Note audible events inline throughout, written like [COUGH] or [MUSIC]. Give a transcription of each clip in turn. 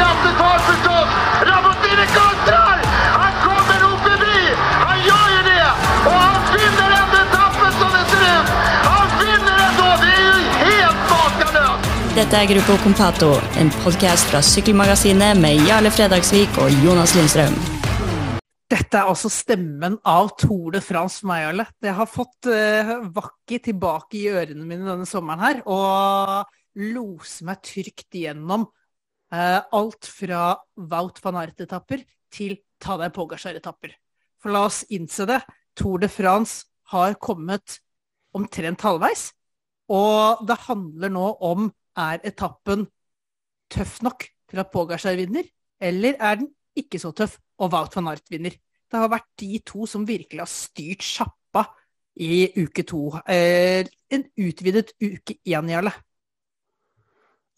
krafttag förstås! Rabottini kontrar! Han kommer nog förbi! Han gör ju det! Och han vinner ändå etappen som det ser ut! Han vinner ändå! Det är ju helt makalöst! Dette er Gruppo Compato, en podkast fra Sykkelmagasinet med Jarle Fredagsvik og Jonas Lindstrøm. Dette er altså stemmen av Tour de France for meg, Jarle. Jeg har fått uh, Vakki tilbake i ørene mine denne sommeren her, og lose meg trygt igjennom uh, alt fra Wout van Aert-etapper til Tadej Pogasjar-etapper. For la oss innse det, Tour de France har kommet omtrent halvveis, og det handler nå om er etappen tøff nok til at Pogasjar vinner, eller er den ikke så tøff og Wout van Aert vinner. Det har vært de to som virkelig har styrt sjappa i uke to. Eh, en utvidet uke én, Jarle.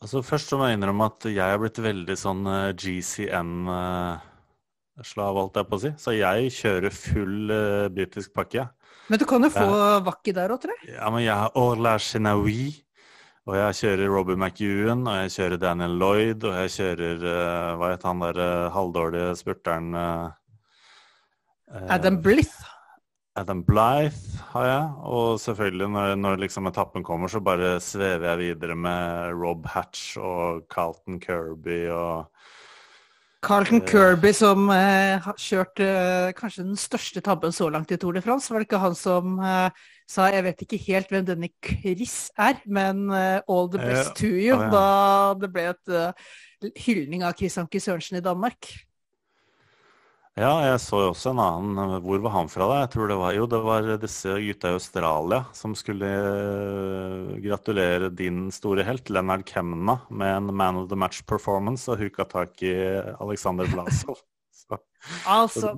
Altså Først så må jeg innrømme at jeg har blitt veldig sånn uh, GCN-slav, holdt jeg på å si. Så jeg kjører full uh, britisk pakke. Men du kan jo få Vakki der òg, tror jeg. Ja, men jeg har Orla Chenaoui. Og jeg kjører Robbie McEwan, og jeg kjører Daniel Lloyd, og jeg kjører uh, Hva het han der uh, halvdårlige spurteren uh, Adam Blith. Adam Blythe har jeg. Og selvfølgelig, når, når liksom etappen kommer, så bare svever jeg videre med Rob Hatch og Carlton Kirby og Carlton Kirby som har kjørt kanskje den største tabben så langt i Tour de France. Var det ikke han som sa jeg vet ikke helt hvem denne Chris er, men uh, all the best to you. ja. Da det ble et uh, hyldning av Chris Anke Sørensen i Danmark. Ja, jeg så jo også en annen. Hvor var han fra, da? Jeg tror det var, jo, det var disse gutta i Australia som skulle uh, gratulere din store helt, Leonard Kemna, med en Man of the Match performance og huka tak i Alexander Blasov. [LAUGHS] Så, Altså,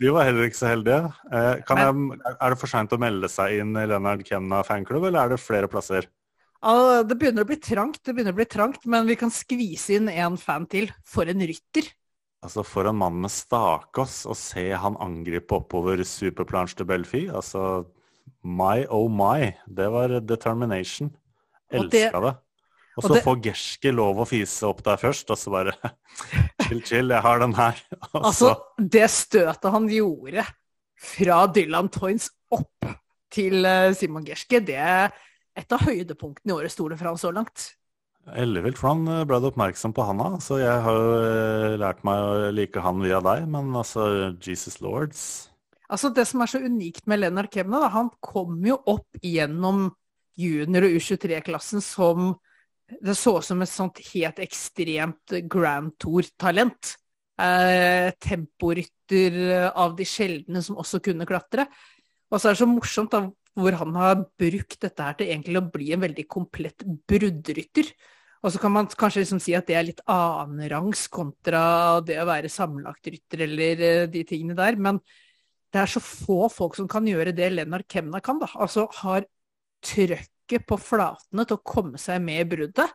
de var heller ikke så heldige. Eh, kan jeg, er det for seint å melde seg inn i Leonard Kemna fanklubb, eller er det flere plasser? det begynner å bli trangt, det begynner å bli trangt, men vi kan skvise inn en fan til. For en rytter! Altså For en mann med stakås å se han angripe oppover Superplanche de Belfi. Altså my oh my. Det var determination. Og det- Elska det. Og og så får Gerske lov å fise opp der først, og så bare [LAUGHS] Chill, chill, jeg har den her. [LAUGHS] Altså, det støtet han gjorde fra Dylan Toynes opp til eh, Simon Gerske, det er et av høydepunktene i årets Tour de France så langt. Ellevilt, for han eh, ble du oppmerksom på han da. Så jeg har jo eh, lært meg å like han via deg, men altså Jesus Lords. Altså Det som er så unikt med Lennart Kemna, da, han kom jo opp gjennom junior- og U23-klassen som Det så ut som et sånt helt ekstremt Grand Tour-talent. Eh, temporytter av de sjeldne som også kunne klatre. Og så er det så morsomt da, hvor han har brukt dette her til egentlig å bli en veldig komplett bruddrytter. Og så kan man kanskje liksom si at det er litt annenrangs kontra det å være sammenlagtrytter eller eh, de tingene der. Men det er så få folk som kan gjøre det Lennart Kemna kan. da. Altså har trøkket på flatene til å komme seg med i bruddet.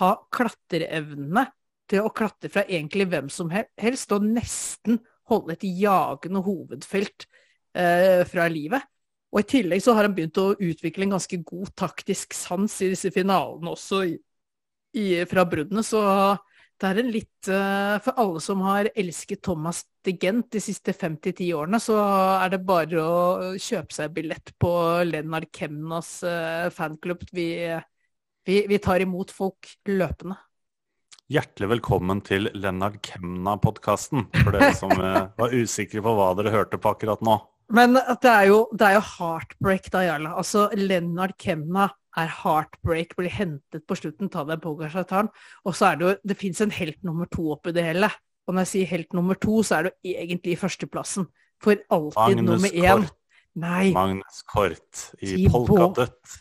Ha klatreevnene til å klatre fra egentlig hvem som helst, og nesten holde et jagende hovedfelt eh, fra livet. Og i tillegg så har han begynt å utvikle en ganske god taktisk sans i disse finalene også i, fra bruddene, så det er en litt eh, For alle som har elsket Thomas de Gent de siste fem til ti årene, så er det bare å kjøpe seg billett på Lennart Kemnas eh, fanklubb. Vi, vi, vi tar imot folk løpende. Hjertelig velkommen til Lennart Kemna-podkasten, for dere som eh, var usikre på hva dere hørte på akkurat nå. Men det er jo, det er jo heartbreak da, Jarle. Altså, Lennart Kemna er heartbreak, blir hentet på slutten, ta deg Pogacar-taren. Og så er det jo Det fins en helt nummer to oppi det hele. Og når jeg sier helt nummer to, så er det jo egentlig førsteplassen. For alltid Magnus nummer én. Kort. Nei, Magnus Kort i. Polkadøtt.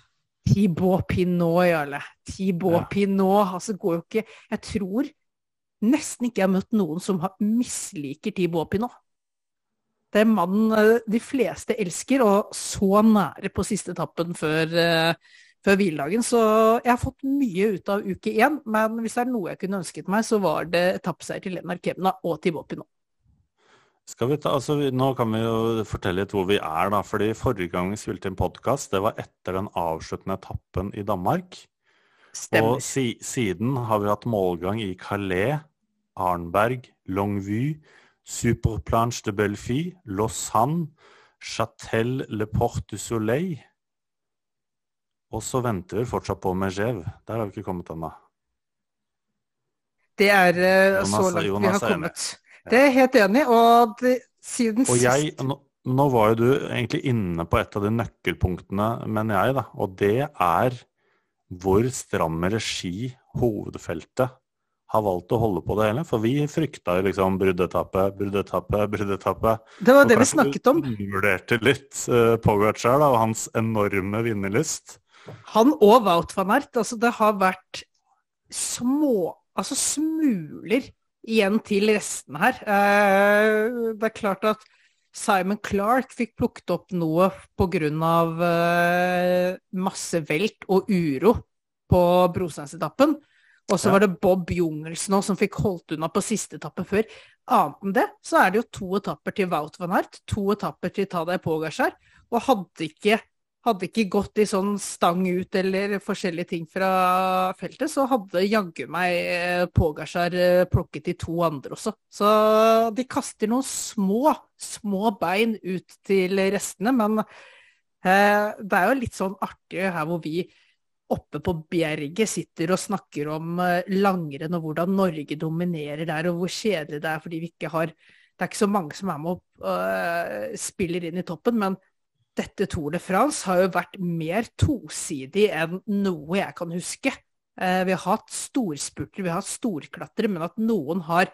Thibaut Pinot, Jarle. Ja. Pinot. Altså går jo ikke Jeg tror nesten ikke jeg har møtt noen som har misliker Thibaut Pinot. Det er mannen eh, de fleste elsker, og så nære på siste etappen før, eh, før hviledagen. Så jeg har fått mye ut av uke én, men hvis det er noe jeg kunne ønsket meg, så var det etappeseier til Lennart Kemna og Thibaut nå. Skal vi ta, altså, nå kan vi jo fortelle litt hvor vi er, da. fordi Forrige gang vi spilte inn podkast, det var etter den avsluttende etappen i Danmark. Stemmer. Og si, siden har vi hatt målgang i Calais Arnberg, Longvue, Superplanche de Belfi, Lausanne, Châtel Le Porte du Soleil. Og så venter vi fortsatt på Mejev. Der har vi ikke kommet ennå. Det er eh, Jonas- så langt vi Jonas har er enig. kommet. Det er jeg helt enig. Og det, siden Og jeg, sist nå, nå var jo du egentlig inne på et av de nøkkelpunktene, mener jeg, da. Og det er hvor stram regi hovedfeltet har valgt å holde på det hele. For vi frykta jo liksom bruddetappe, bruddetappe, bruddetappe. Det var det vi snakket om. Du vurderte litt uh, Pogacar og hans enorme vinnerlyst. Han og Wout van Aert. Altså, det har vært små Altså smuler igjen til restene her. Eh, det er klart at Simon Clark fikk plukket opp noe pga. Uh, masse velt og uro på Brosteinsetappen. Og så var det Bob Jungelsen som fikk holdt unna på siste etappe før. Annet enn det, så er det jo to etapper til Wout van Aert, to etapper til Tadej Pogasjar. Og hadde ikke, hadde ikke gått i sånn stang ut eller forskjellige ting fra feltet, så hadde jaggu meg Pogasjar Pogacar eh, plukket de to andre også. Så de kaster noen små, små bein ut til restene, men eh, det er jo litt sånn artig her hvor vi oppe på bjerget sitter og snakker om eh, langrenn og hvordan Norge dominerer der, og hvor kjedelig det er fordi vi ikke har Det er ikke så mange som er med og uh, spiller inn i toppen, men dette Tour de France har jo vært mer tosidig enn noe jeg kan huske. Eh, vi har hatt storspurter, vi har hatt storklatrere, men at noen har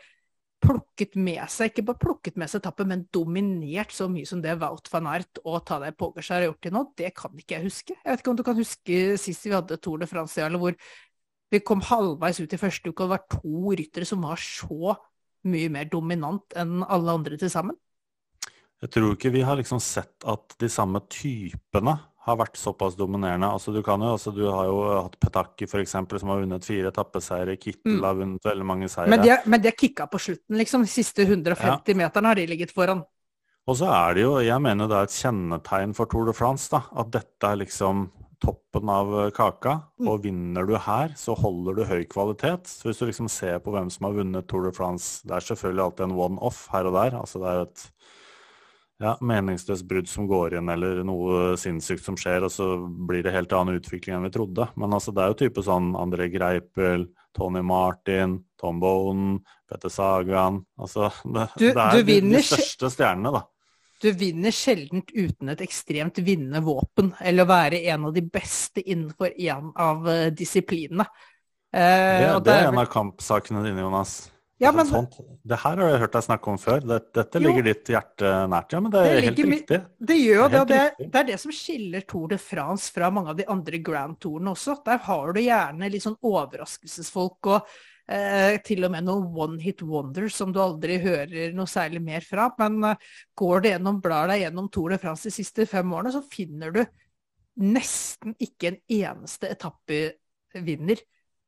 plukket med seg, ikke bare plukket med seg etappen, men dominert så mye som det Wout van Aert og Tadej Pogacar har gjort til nå, det kan ikke jeg huske. Jeg vet ikke om du kan huske sist vi hadde Tour de France, eller hvor vi kom halvveis ut i første uke, og det var to ryttere som var så mye mer dominant enn alle andre til sammen. Jeg tror ikke vi har liksom sett at de samme typene har vært såpass dominerende. Altså, du, kan jo, altså, du har jo hatt Petaki eksempel, som har vunnet fire etappeseiere. Kittel Mm. har vunnet veldig mange seire. Men de, er- men de er kicka på slutten, liksom. De siste 150 meterne har de ligget foran. Og så er det jo, jeg mener det er et kjennetegn for Tour de France, da. At dette er liksom toppen av kaka. Mm. Og vinner du her, så holder du høy kvalitet. Så hvis du liksom ser på hvem som har vunnet Tour de France, det er selvfølgelig alltid en one-off her og der. Altså det er jo et ja, meningsløst brudd som går inn, eller noe sinnssykt som skjer, og så blir det helt annen utvikling enn vi trodde. Men altså, det er jo type sånn André Greipel, Tony Martin, Tom Bonen, Petter Sagan Altså, det, Du- det er du de, største stjernene, da. Du vinner sjelden uten et ekstremt vinnende våpen, eller å være en av de beste innenfor en av eh, disiplinene. Eh, Det, det er en av kampsakene dine, Jonas. Ja, men- sånt, det her har jeg hørt deg snakke om før. Dette, dette ligger ditt hjerte nært. Ja, men det er Det helt ligger riktig. Det gjør Det det, det, det er det som skiller Tour de France fra mange av de andre Grand Tourene også. Der har du gjerne litt sånn overraskelsesfolk og eh, til og med noen one hit wonders som du aldri hører noe særlig mer fra. Men eh, går du gjennom, blar deg gjennom Tour de France de siste fem årene, så finner du nesten ikke en eneste etappevinner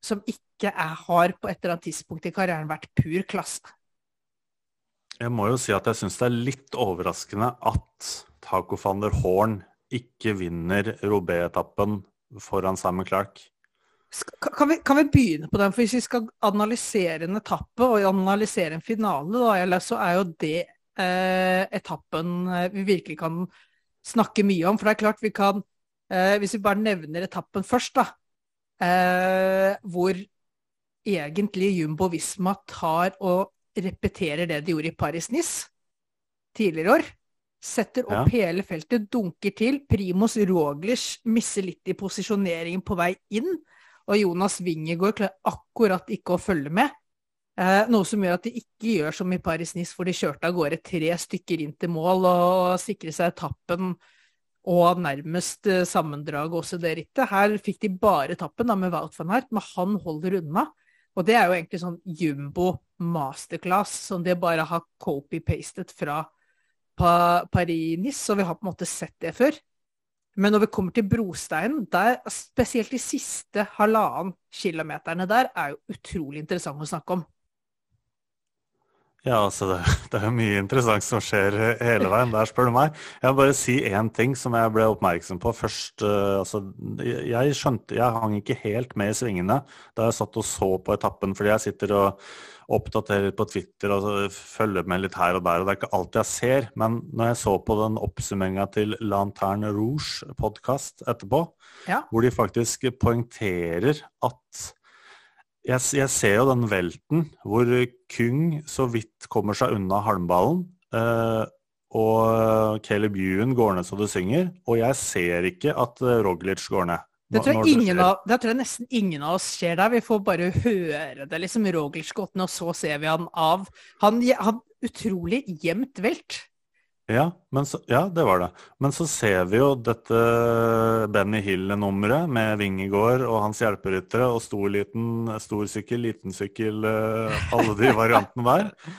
som ikke er, har på et eller annet tidspunkt i karrieren vært pur klasse. Jeg må jo si at jeg syns det er litt overraskende at Taco van der Horn ikke vinner Robé-etappen foran Simon Clark. Kan vi, kan vi begynne på den? For hvis vi skal analysere en etappe og analysere en finale, da, eller så er jo det eh, etappen eh, vi virkelig kan snakke mye om. For det er klart vi kan eh, Hvis vi bare nevner etappen først, da. Eh, hvor egentlig Jumbo Visma tar og repeterer det de gjorde i Paris-Nice tidligere år. Setter opp hele feltet, dunker til. Primus Roglic misser litt i posisjoneringen på vei inn. Og Jonas Wingergaard klarer akkurat ikke å følge med. Eh, noe som gjør at de ikke gjør som i Paris-Nice, hvor de kjørte av gårde tre stykker inn til mål og sikre seg etappen og nærmest sammendrag også det rittet. Her fikk de bare etappen da, med Wout van Hert, men han holder unna. Og det er jo egentlig sånn jumbo masterclass, som de bare har copy-pastet fra pa Paris-Nice, og vi har på en måte sett det før. Men når vi kommer til brosteinen, der, spesielt de siste halvannen kilometerne der, er jo utrolig interessant å snakke om. Ja, altså det, det er mye interessant som skjer hele veien der, spør du meg. Jeg vil bare si én ting som jeg ble oppmerksom på først. Uh, altså, jeg skjønte Jeg hang ikke helt med i svingene da jeg satt og så på etappen, fordi jeg sitter og oppdaterer på Twitter og følger med litt her og der. og Det er ikke alt jeg ser, men når jeg så på den oppsummeringa til Lanterne Rouge-podkast etterpå, ja. hvor de faktisk poengterer at jeg, jeg, ser jo den velten hvor Kung så vidt kommer seg unna halmballen. Eh, og Caleb Ewan går ned så det synger. Og jeg ser ikke at eh, Roglic går ned. Det tror, jeg av, det tror, jeg nesten ingen av oss ser der. Vi får bare høre det, liksom. Roglic gått ned, og så ser vi han av. Han han utrolig jevnt velt. Ja, så, ja, det var det. Men så ser vi jo dette Benny Hill-nummeret med Vingegård og hans hjelperyttere og stor, liten, stor sykkel, liten sykkel, eh, alle de [LAUGHS] variantene der.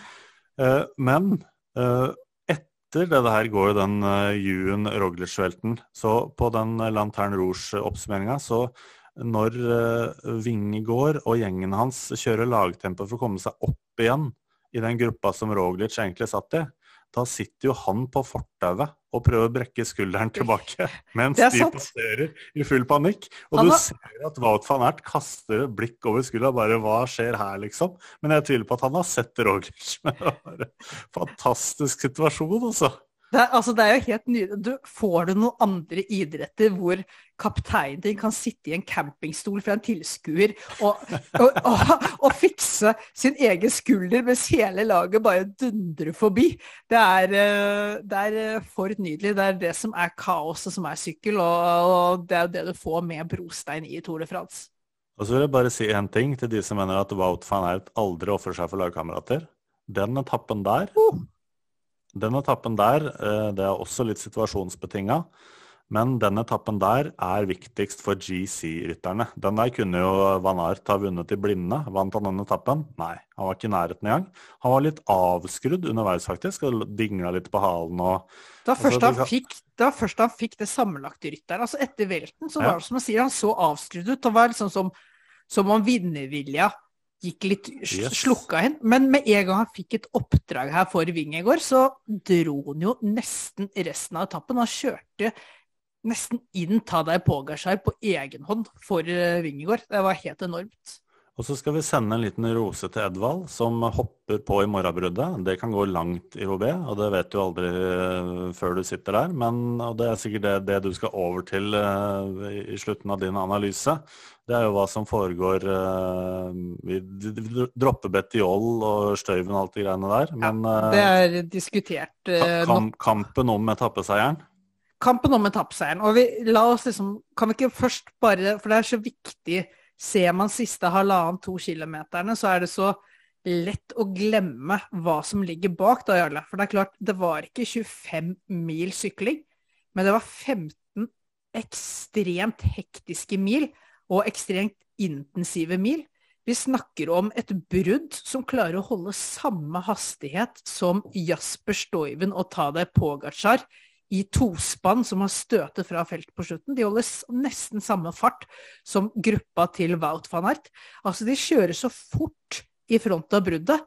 Eh, men eh, etter det her går jo den Juen Roglic-velten. Så på den Lantern Rouge-oppsummeringa, så når Vingegård og gjengen hans kjører lagtempo for å komme seg opp igjen i den gruppa som Roglic egentlig satt i, da sitter jo han på fortauet og prøver å brekke skulderen tilbake [LAUGHS] mens de passerer i full panikk. Og du ser at Wout van Ert kaster et blikk over skuldra, bare hva skjer her, liksom? Men jeg tviler på at han har sett Roglic. [LAUGHS] Fantastisk situasjon, altså. Det er, altså, det er jo helt nydelig. Du, får du noen andre idretter hvor kapteinen din kan sitte i en campingstol fra en tilskuer og, og, og, og, fikse sin egen skulder mens hele laget bare dundrer forbi? Det er, eh, det er, eh, for nydelig. Det er det som er kaoset som er sykkel, og, det er jo det du får med brostein i Tour de France. Og så vil jeg bare si én ting til de som mener at Wout van Aert aldri ofrer seg for lagkamerater. Den etappen der uh den etappen der, eh, det er også litt situasjonsbetinga. Men den etappen der er viktigst for GC-rytterne. Den der kunne jo Van Art ha vunnet i blinde. Vant han den etappen? Nei, han var ikke i nærheten engang. Han var litt avskrudd underveis, faktisk, og dingla litt på halen og Da først, altså, han, fikk, var først han fikk det sammenlagte rytteren. Altså etter velten så var det som han sier, han så avskrudd ut. Han var liksom som, som om vinnervilja gikk litt yes. slukka inn. Men med en gang han fikk et oppdrag her for Ving i går, så dro han jo nesten resten av etappen. Han kjørte nesten inn ta deg Pogasjar på egen hånd for Vingegård. Går. Det var helt enormt. Og så skal vi sende en liten rose til Edvald, som hopper på i morgenbruddet. Det kan gå langt i HB, og det vet du aldri uh, før du sitter der. Men, og det er sikkert det, det du skal over til uh, i slutten av din analyse. Det er jo hva som foregår Vi dropper Betiol og Støyven og alt de greiene der, men ja, Det er diskutert kamp, Kampen om etappeseieren? Kampen om etappeseieren. Og vi la oss liksom Kan vi ikke først bare For det er så viktig Ser man siste halvannen-to kilometerne, så er det så lett å glemme hva som ligger bak, da, Jarle. For det er klart, det var ikke 25 mil sykling, men det var 15 ekstremt hektiske mil og ekstremt intensive mil. Vi snakker om et brudd som klarer å holde samme hastighet som Jasper Stoiven og Tadej Pogacar i tospann som har støtet fra felt på slutten. De holder nesten samme fart som gruppa til Wout van Ert. Altså, de kjører så fort i front av bruddet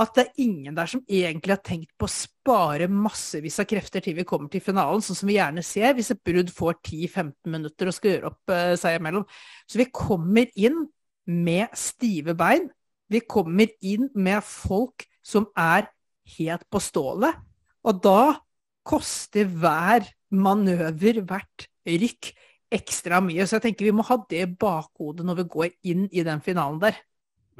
at det er ingen der som egentlig har tenkt på å spare massevis av krefter til vi kommer til finalen, sånn som vi gjerne ser hvis et brudd får 10-15 minutter og skal gjøre opp uh, seg imellom. Så vi kommer inn med stive bein. Vi kommer inn med folk som er helt på stålet. Og da koster hver manøver, hvert rykk, ekstra mye. Så jeg tenker vi må ha det bakhodet når vi går inn i den finalen der.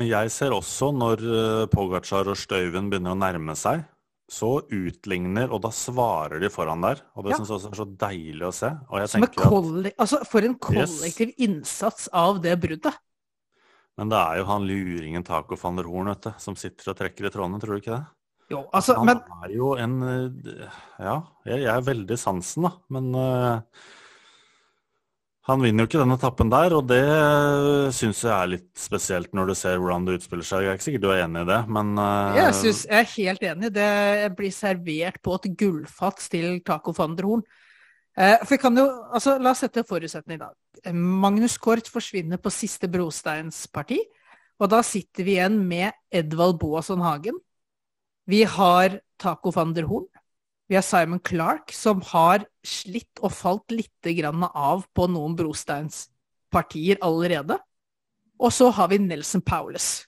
Men jeg ser også når eh, Pogacar og Støyven begynner å nærme seg, så utligner, og da svarer de foran der. Og det ja. syns jeg også er så deilig å se. At, altså, for en kollektiv yes. innsats av det bruddet. Men det er jo han luringen Taco van der Horn, vet du, som sitter og trekker i trådene, tror du ikke det? Jo, altså, han men... er jo en eh, Ja, jeg, er veldig sansen, da. Men uh, han vinner jo ikke den etappen der, og det syns jeg er litt spesielt når du ser hvordan det utspiller seg. Jeg er ikke sikkert du er enig i det, men uh... Jeg, synes, jeg er helt enig. Det blir servert på et gullfat til Taco van der Horn. Uh, for kan jo, altså, La oss sette forutsetningen i dag. Magnus Kort forsvinner på siste brosteinsparti. Og da sitter vi igjen med Edvald Boasson Hagen, Vi har Taco van der Horn. Vi har Simon Clark, som har slitt og falt litt grann av på noen brosteinspartier allerede. Og så har vi Nelson Paulus.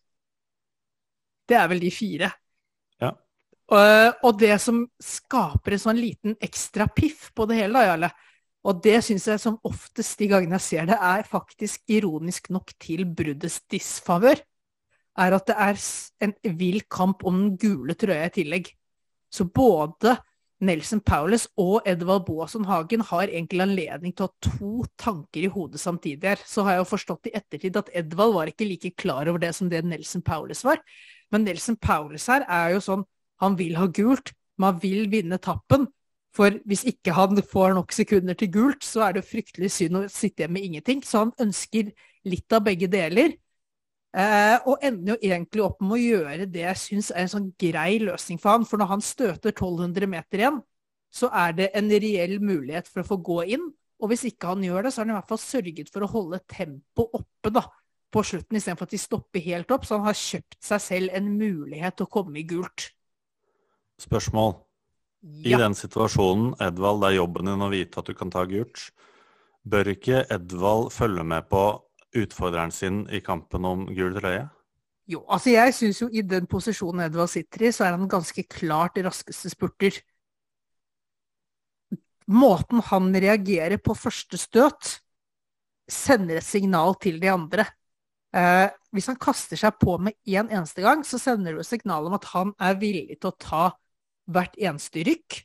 Det er vel de fire. Ja. Og, og det som skaper en sånn liten ekstra piff på det hele, da, Jarle, og det syns jeg som oftest de gangene jeg ser det, er faktisk ironisk nok til bruddets disfavør, er at det er en vill kamp om den gule trøya i tillegg. Så både Nelson Paulus og Edvald Boasson Hagen har egentlig anledning til å ha to tanker i hodet samtidig her. Så har jeg jo forstått i ettertid at Edvald var ikke like klar over det som det Nelson Paulus var. Men Nelson Paulus her er jo sånn han vil ha gult, man vil vinne tappen. For hvis ikke han får nok sekunder til gult, så er det fryktelig synd å sitte igjen med ingenting. Så han ønsker litt av begge deler. Eh, og ender jo egentlig opp med å gjøre det jeg syns er en sånn grei løsning for han. For når han støter 1200 meter igjen, så er det en reell mulighet for å få gå inn. Og hvis ikke han gjør det, så har han i hvert fall sørget for å holde tempoet oppe da, på slutten, istedenfor at de stopper helt opp. Så han har kjøpt seg selv en mulighet til å komme i gult. Spørsmål. I Ja. den situasjonen, Edvald, det er jobben din å vite at du kan ta gult. Bør ikke Edvald følge med på utfordreren sin i kampen om gul trøye? Jo, altså jeg syns jo i den posisjonen Edvard sitter i, så er han ganske klart raskeste spurter. Måten han reagerer på første støt, sender et signal til de andre. Eh, hvis han kaster seg på med én eneste gang, så sender det et signal om at han er villig til å ta hvert eneste rykk.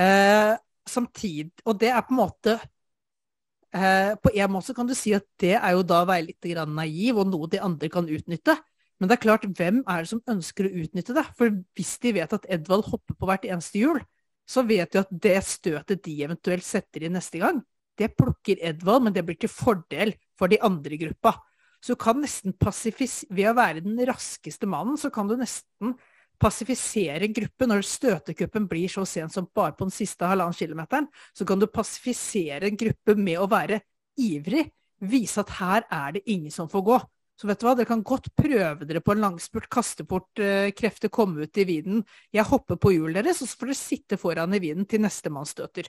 Eh, samtidig, og det er på en måte eh, På en måte kan du si at det er jo da å være litt naiv, og noe de andre kan utnytte. Men det er klart, hvem er det som ønsker å utnytte det? For hvis de vet at Edvald hopper på hvert eneste hjul, så vet de at det støtet de eventuelt setter inn neste gang, det plukker Edvald, men det blir til fordel for de andre i gruppa. Så du kan nesten pasifis... Ved å være den raskeste mannen, så kan du nesten passifisere en gruppe. Når støtekuppen blir så sen som bare på den siste halvannen kilometeren, så kan du passifisere en gruppe med å være ivrig. Vise at her er det ingen som får gå. Så vet du hva, dere kan godt prøve dere på en langspurt, kaste bort eh, krefter, komme ut i vinden. Jeg hopper på hjulet deres, og så får dere sitte foran i vinden til nestemann støter.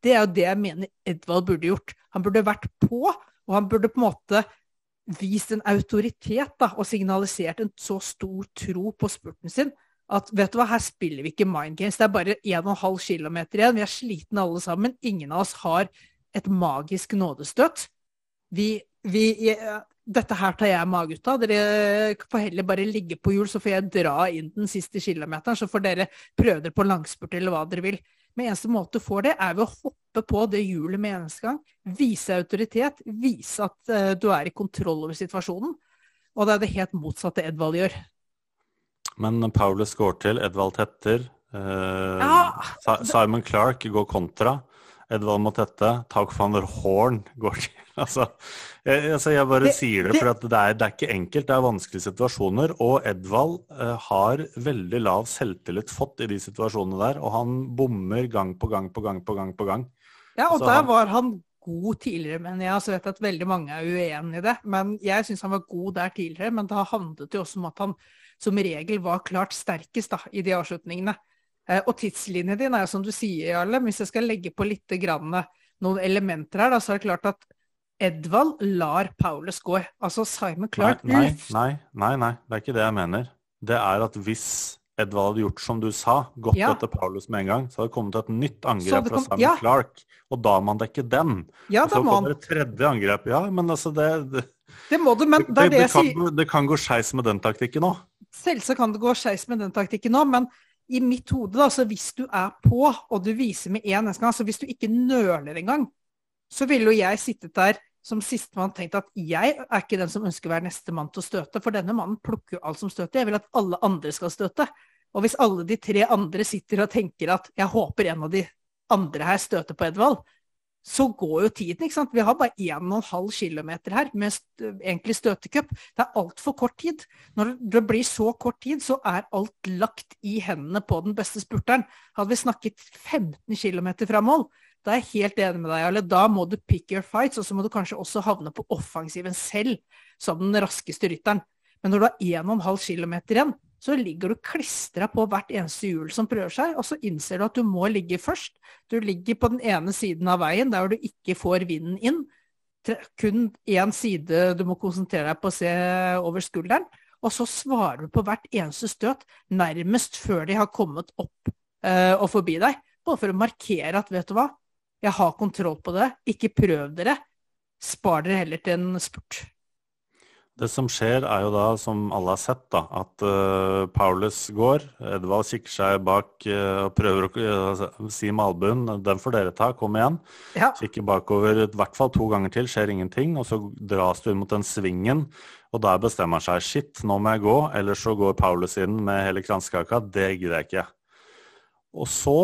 Det er jo det jeg mener Edvald burde gjort. Han burde vært på, og han burde på en måte vist en autoritet da, og signalisert en så stor tro på spurten sin at vet du hva, her spiller vi ikke mind games. Det er bare 1,5 km igjen. Vi er slitne alle sammen. Ingen av oss har et magisk nådestøt. Vi, vi, dette her tar jeg meg ut av. Dere får heller bare ligge på hjul, så får jeg dra inn den siste kilometeren. Så får dere prøve dere på langspurt eller hva dere vil. Men eneste måte du får det, er ved å hoppe på det hjulet med eneste. Vise autoritet. Vise at uh, du er i kontroll over situasjonen. Og det er det helt motsatte Edvald gjør. Men Paulus går til, Edvald tetter. Uh, Ja. Simon Clark går kontra. Edvald må tette. Tauk van der Horn går til. [LAUGHS] Altså, jeg, altså, jeg bare Det- sier det, det- for at det, er, det er ikke enkelt. Det er vanskelige situasjoner. Og Edvald eh, har veldig lav selvtillit fått i de situasjonene der. Og han bommer gang på gang på gang på gang på gang. Ja, og altså, der var han god tidligere, men jeg så vet at veldig mange er uenig i det. Men jeg syns han var god der tidligere, men da handlet jo også om at han som regel var klart sterkest da, i de avslutningene. Eh, og tidslinjen din er jo som du sier, Jarle, hvis jeg skal legge på litt grann, noen elementer her, da, så er det klart at Edvald lar Paulus gå. Altså Simon Clark nei, nei, nei, nei, det er ikke det jeg mener. Det er at hvis Edvald hadde gjort som du sa, gått Ja. etter Paulus med en gang, så hadde det kommet et nytt angrep kom, fra Simon ja. Clark. Og da må man dekke den. Ja, Og så kommer det et tredje angrep. Ja, men altså det Det, Det må du, men det, det det kan, sier. det kan gå skeis med den taktikken òg. Selvsagt kan det gå skeis med den taktikken nå, men i mitt hode, da, så hvis du er på, og du viser med én eneste gang, så hvis du ikke nøler engang, så ville jo jeg sittet der som sistemann tenkt at jeg er ikke den som ønsker å være nestemann til å støte, for denne mannen plukker jo alt som støter. Jeg vil at alle andre skal støte. Og hvis alle de tre andre sitter og tenker at jeg håper en av de andre her støter på Edvald, så går jo tiden, ikke sant. Vi har bare 1,5 km her med egentlig støtecup. Det er altfor kort tid. Når det blir så kort tid, så er alt lagt i hendene på den beste spurteren. Hadde vi snakket 15 km fra mål, da er jeg helt enig med deg, Jarle. Da må du pick your fights, og så må du kanskje også havne på offensiven selv, som den raskeste rytteren. Men når du har 1,5 km igjen, så ligger du klistra på hvert eneste hjul som prøver seg, og så innser du at du må ligge først. Du ligger på den ene siden av veien der du ikke får vinden inn. Kun én side du må konsentrere deg på å se over skulderen. Og så svarer du på hvert eneste støt, nærmest før de har kommet opp eh, og forbi deg. Bare for å markere at vet du hva, jeg har kontroll på det, ikke prøv dere. Spar dere heller til en spurt. Det som skjer, er jo da, som alle har sett, da, at uh, Paulus går. Edvald kikker seg bak uh, og prøver å uh, si med albuen 'Den får dere ta, kom igjen'. Ja. Kikker bakover i hvert fall to ganger til, skjer ingenting. Og så dras du inn mot den svingen, og der bestemmer han seg 'shit, nå må jeg gå', eller så går Paulus inn med hele kransekaka. Det gidder jeg ikke. Og så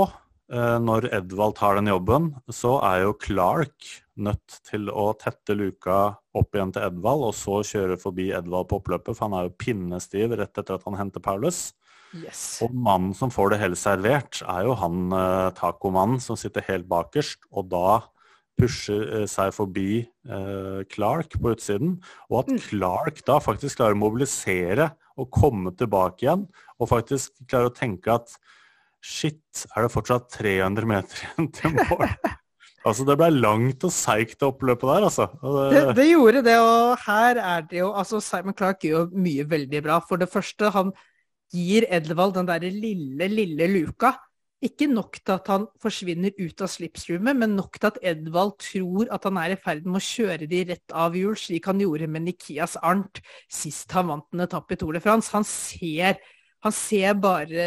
når Edvald tar den jobben, så er jo Clark nødt til å tette luka opp igjen til Edvald, og så kjøre forbi Edvald på oppløpet, for han er jo pinnestiv rett etter at han henter Paulus. Yes. Og mannen som får det hele servert, er jo han eh, tacomannen som sitter helt bakerst, og da pusher eh, seg forbi eh, Clark på utsiden. Og at mm. Clark da faktisk klarer å mobilisere og komme tilbake igjen, og faktisk klarer å tenke at Shit, er det fortsatt 300 meter igjen til mål? [LAUGHS] altså, det ble langt og seigt oppløpet der, altså. Det... Det, det... gjorde det, og her er det jo Altså, Simon Clark gjør jo mye veldig bra. For det første, han gir Edvald den derre lille, lille luka. Ikke nok til at han forsvinner ut av slipstroomet, men nok til at Edvald tror at han er i ferd med å kjøre de rett av hjul, slik han gjorde med Nikias Arnt sist han vant en etappe i Tour de France. Han ser han ser bare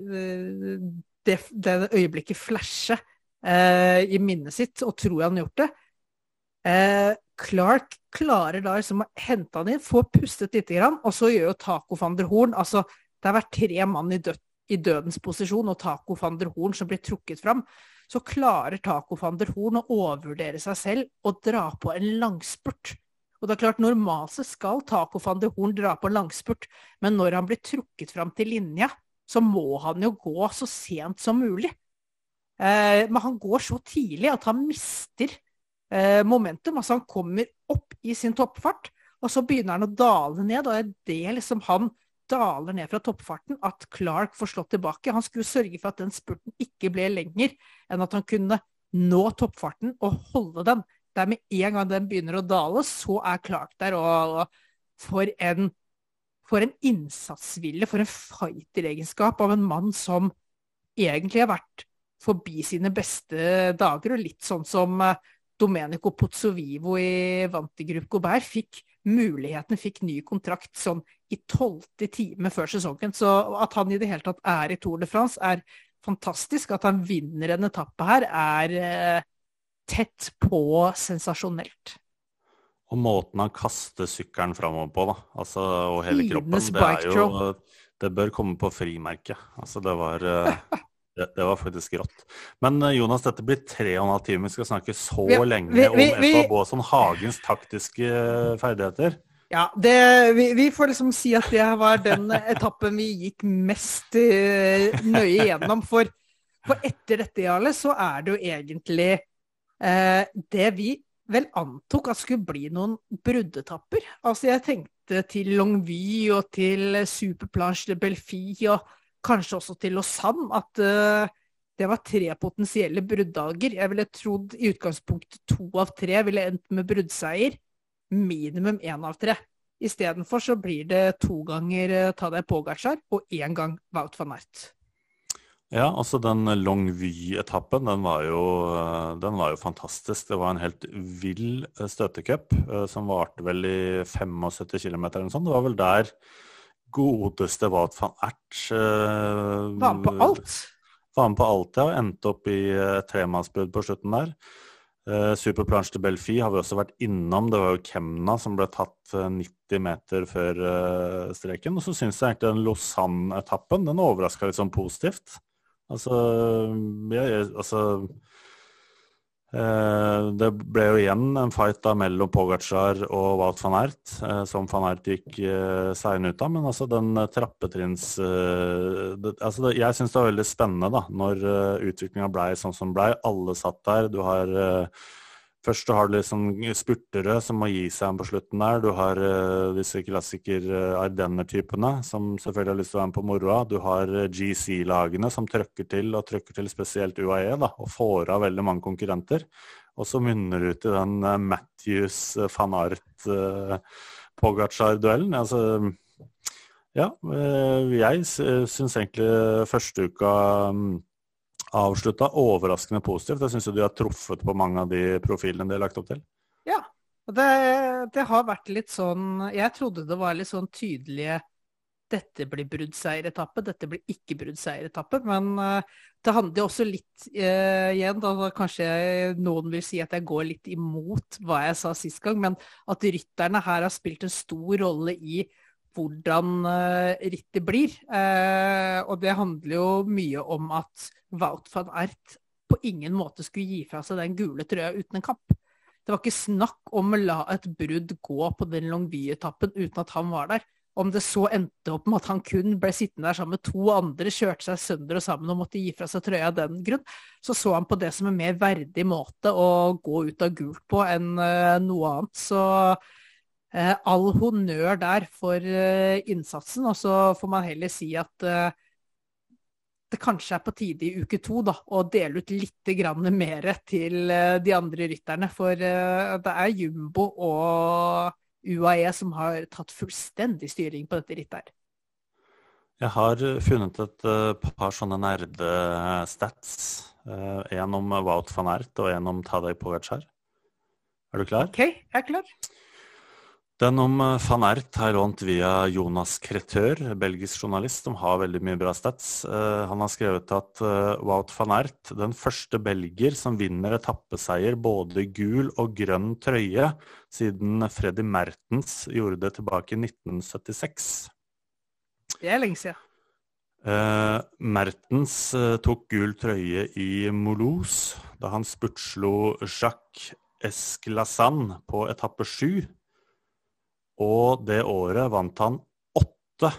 uh, det, det, øyeblikket flashe eh, i minnet sitt, og tror han har gjort det. Eh, Clark klarer da liksom å hente han inn, få pustet lite grann, og så gjør jo Taco van der Horn altså, Det har vært tre mann i, død, i dødens posisjon, og Taco van der Horn som blir trukket fram. Så klarer Taco van der Horn å overvurdere seg selv og dra på en langspurt og det er klart, Normalt så skal Taco van de Horn dra på langspurt, men når han blir trukket fram til linja, så må han jo gå så sent som mulig. Eh, men han går så tidlig at han mister eh, momentum. Altså han kommer opp i sin toppfart, og så begynner han å dale ned. Og det er det liksom han daler ned fra toppfarten at Clark får slått tilbake. Han skulle sørge for at den spurten ikke ble lenger enn at han kunne nå toppfarten og holde den det er med en gang den begynner å dale, så er Clark der. Og, og for en, for en innsatsvilje, for en fighter-egenskap av en mann som egentlig har vært forbi sine beste dager, og litt sånn som eh, Domenico Pozzovivo i Vantigrupp Gobert fikk muligheten, fikk ny kontrakt sånn i tolvte time før sesongen. Så at han i det hele tatt er i Tour de France, er fantastisk. At han vinner en etappe her, er eh, tett på sensasjonelt. Og måten han kaster sykkelen framover på, da. Altså, og hele kroppen. Det er jo Det bør komme på frimerket. Altså, det var eh, [LAUGHS] det, det, var faktisk rått. Men eh, Jonas, dette blir tre og en halv time. Vi skal snakke så vi, lenge vi, vi, om FA Baasson Hagens taktiske eh, ferdigheter. Ja, det, vi, vi, får liksom si at det var den etappen vi gikk mest nøye gjennom. For, for etter dette, Jarle, så er det jo egentlig det vi vel antok at skulle bli noen bruddetapper. Altså jeg tenkte til Longvy og til Superplanche de Belfi og kanskje også til Lausanne at uh, det var tre potensielle bruddager. Jeg ville trodd i utgangspunktet to av tre ville endt med bruddseier. Minimum én av tre. Istedenfor så blir det to ganger ta deg Pogacar og én gang Wout van Aert. Ja, altså den Longvy-etappen, den, den, var jo fantastisk. Det var en helt vill eh, støtecup eh, som varte vel i 75 km eller noe sånt. Det var vel der godeste Wout van Ert uh, Var med på alt? Var med på alt, ja. Endte opp i uh, tremannsbrudd på slutten der. Uh, Superplanche de Belfi har vi også vært innom. Det var jo Kemna som ble tatt uh, 90 meter før streken. Og så syns jeg egentlig den Lausanne-etappen den overraska litt sånn positivt. Altså, ja, altså eh, Det ble jo igjen en fight da mellom Pogacar og Wout van Ert, eh, som van Ert gikk eh, seieren ut av. Men altså den trappetrinns det, altså det, Jeg syns det var veldig spennende da, når uh, utviklinga blei sånn som blei. Alle satt der. Du har Først du har du liksom spurtere som må gi seg på slutten der. Du har uh, disse klassiker uh, Ardenner-typene som selvfølgelig har lyst til å være med på moroa. Du har uh, GC-lagene som trøkker til, og trøkker til spesielt UAE, da, og får av veldig mange konkurrenter. Og så munner det ut i den uh, Matthews van Art Pogacar-duellen. Altså, ja, jeg syns egentlig første uka um, avslutta overraskende positivt. Jeg syns du har truffet på mange av de profilene de har lagt opp til. Ja, det, det, har vært litt sånn Jeg trodde det var litt sånn tydelige dette blir bruddseieretappe, dette blir ikke bruddseieretappe. Men uh, det handler også litt uh, igjen, da kanskje noen vil si at jeg går litt imot hva jeg sa sist gang, men at rytterne her har spilt en stor rolle i hvordan uh, rittet blir. Uh, og det handler jo mye om at Wout van Ert på ingen måte skulle gi fra seg den gule trøya uten en kamp. Det var ikke snakk om å la et brudd gå på den Longby-etappen uten at han var der. Om det så endte opp med at han kun ble sittende der sammen med to andre, kjørte seg sønder og sammen og måtte gi fra seg trøya av den grunn, så så han på det som en mer verdig måte å gå ut av gult på enn uh, noe annet. Så Eh, all honnør der for eh, innsatsen, og så får man heller si at eh, det kanskje er på tide i uke to da, å dele ut litt mer til de andre rytterne. For det er Jumbo og UAE som har tatt fullstendig styring på dette rittet her. Jeg har funnet et par sånne nerdestats. En om Wout van Ert og en om Tadej Pogacar. Er du klar? OK, jeg er klar. Den om eh, van Ert har jeg lånt via Jonas Kretør, belgisk journalist som har veldig mye bra stats. Uh, han har skrevet at uh, Wout van Ert, den første belgier som vinner etappeseier både gul og grønn trøye siden Freddy Mertens gjorde det tilbake i 1976. Det er lenge siden. Uh, Mertens tok gul trøye i Moulouse da han spurtslo Jacques Esclassan på etappe sju. Og det året vant han åtte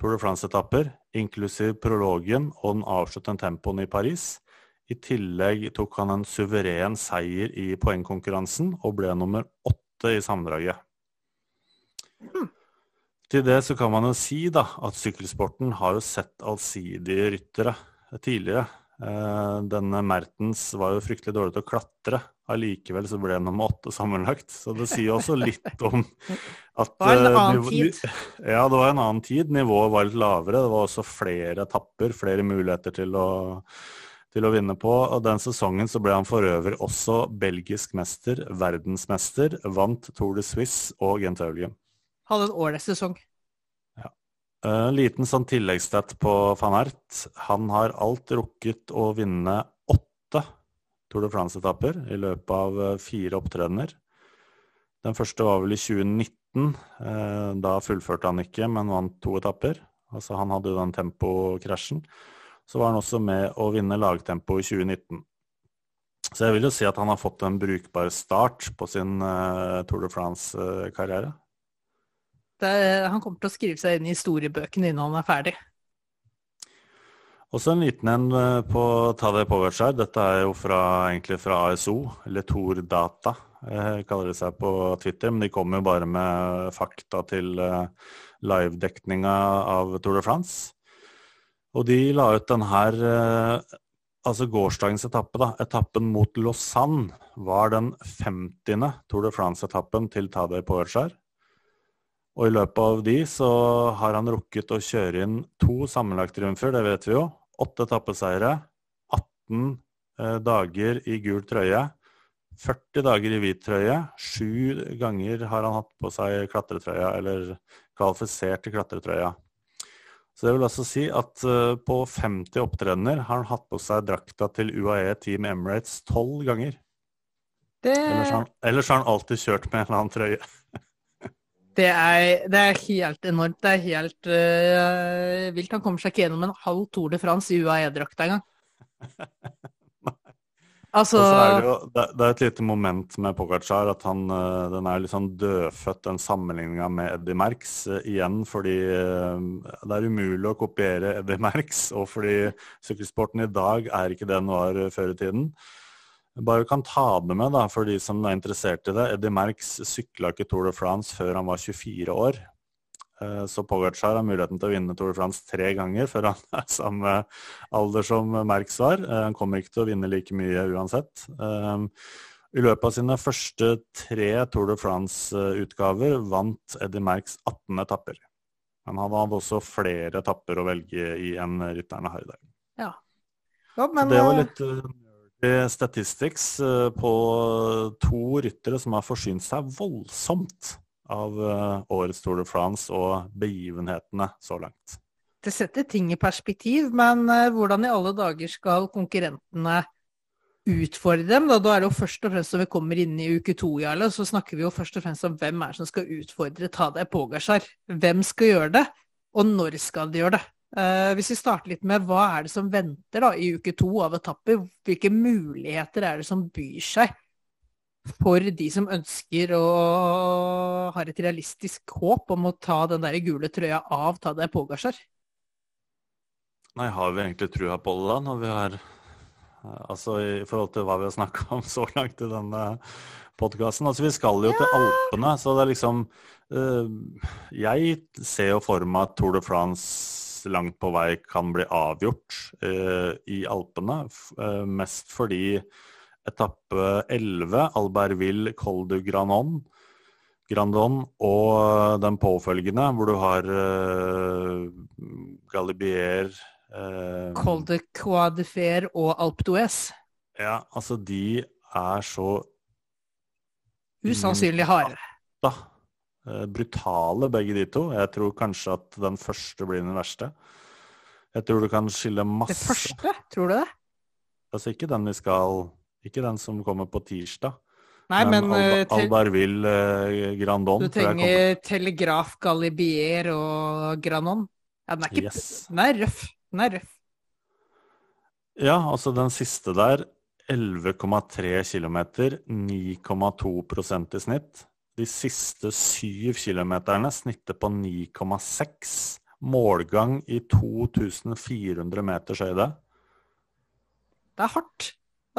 Tour de France-etapper, inklusiv prologen og den avsluttende tempoen i Paris. I tillegg tok han en suveren seier i poengkonkurransen og ble nummer åtte i sammendraget. Mm. Til det så kan man jo si da, at sykkelsporten har jo sett allsidige ryttere tidligere. Eh, denne Mertens var jo fryktelig dårlig til å klatre. Allikevel så ble han nummer åtte sammenlagt. Så det sier også litt om [LAUGHS] at Det var en eh, annen tid. [LAUGHS] Ja, det var en annen tid. Nivået var litt lavere. Det var også flere etapper, flere muligheter til å, til å vinne på. Og den sesongen så ble han for øvrig også belgisk mester, verdensmester, vant Tour de Suisse og Gentaulium. Hadde en ålreit sesong. En uh, liten sånn tilleggsstat på van Ert. Han har alt rukket å vinne Tour de France-etapper i løpet av uh, fire opptredener. Den første var vel i 2019. Uh, da fullførte han ikke, men vant to etapper. Altså Han hadde jo den tempokrasjen. Så var han også med å vinne lagtempo i 2019. Så jeg vil jo si at han har fått en brukbar start på sin uh, Tour de France-karriere. Han kommer til å skrive seg inn i historiebøkene innen han er ferdig. Også en liten en eh, på Tadej Pogacar. Dette er jo fra, egentlig fra ASO, eller Tor Data, eh, kaller det seg på Twitter. Men de kommer jo bare med fakta til eh, livedekninga av Tour de France. Og de la ut den her Altså gårsdagens etappe, da. Etappen mot Lausanne var den 50. Tour de France-etappen til Tadej Pogacar. Og i løpet av de så har han rukket å kjøre inn to sammenlagtriumfer, det vet vi jo. Åtte etappeseiere, 18 eh, dager i gul trøye, 40 dager i hvit trøye. Sju ganger har han hatt på seg klatretrøya, eller kvalifisert til klatretrøya. Så det vil altså si at uh, på 50 opptredener har han hatt på seg drakta til UAE Team Emirates tolv ganger. Det... Ellers, har han, ellers har han alltid kjørt med en eller annen trøye. [LAUGHS] Det er, det er, helt enormt. Det er helt uh, vilt. Han kommer seg ikke gjennom en halv Tour de France i UAE-drakt engang. [LAUGHS] Altså er det, jo, det, er et lite moment med Pogacar at han, uh, den er litt sånn dødfødt, den sammenligninga med Eddie Merx. Uh, igjen fordi det er umulig å kopiere Eddie Merx, og fordi sykkelsporten i dag er ikke det den var før i tiden. Bare kan ta det med da, for de som er interessert i det. Eddie Merckx sykla ikke Tour de France før han var 24 år. Eh, så Pogacar har muligheten til å vinne Tour de France tre ganger før han er samme alder som Merckx var. Eh, han kommer ikke til å vinne like mye uansett. Eh, I løpet av sine første tre Tour de France-utgaver vant Eddie Merckx 18 etapper. Men han hadde også flere etapper å velge i enn rytterne har i dag. Ja. Jo, men, det var litt statistics uh, på to ryttere som har forsynt seg voldsomt av uh, årets Tour de France og begivenhetene så langt. Det setter ting i perspektiv, men hvordan i alle dager skal konkurrentene utfordre dem. Da, da er det jo først og fremst når vi kommer inn i uke to, Jarle, så snakker vi jo først og fremst om hvem er som skal utfordre Tadej Pogasjar. Hvem skal gjøre det, og når skal de gjøre det? Uh, hvis vi starter litt med hva er det som venter da, i uke to av etapper? Hvilke muligheter er det som byr seg for de som ønsker og har et realistisk håp om å ta den der gule trøya av Tadej pågasjer Nei, har vi egentlig trua på det da, når vi har Altså i forhold til hva vi har snakka om så langt i denne podkasten. Altså vi skal jo til Alpene, så det er liksom uh, Jeg ser jo for meg at Tour de France langt på vei kan bli avgjort eh, i Alpene. Eh, mest fordi etappe 11, Albertville Col du Granon, Grandon, og den påfølgende, hvor du har Galibier Uh, Col de Croix og Alp d'Huez. Ja, altså de er så Usannsynlig harde. Da. Uh, brutale, begge de to. Jeg tror kanskje at den første blir den verste. Jeg tror du kan skille masse Det første? Tror du det? Altså ikke den vi skal Ikke den som kommer på tirsdag. Nei, men, men uh, Albertville eh, Grandon. Du trenger Telegraf Galibier og Granon? Ja, den er ikke yes. Den er røff. Den er røff. Ja, altså den siste der. 11,3 km, 9,2 i snitt. De siste syv kilometerne snitter på 9,6. Målgang i 2400 meters høyde. Det er hardt.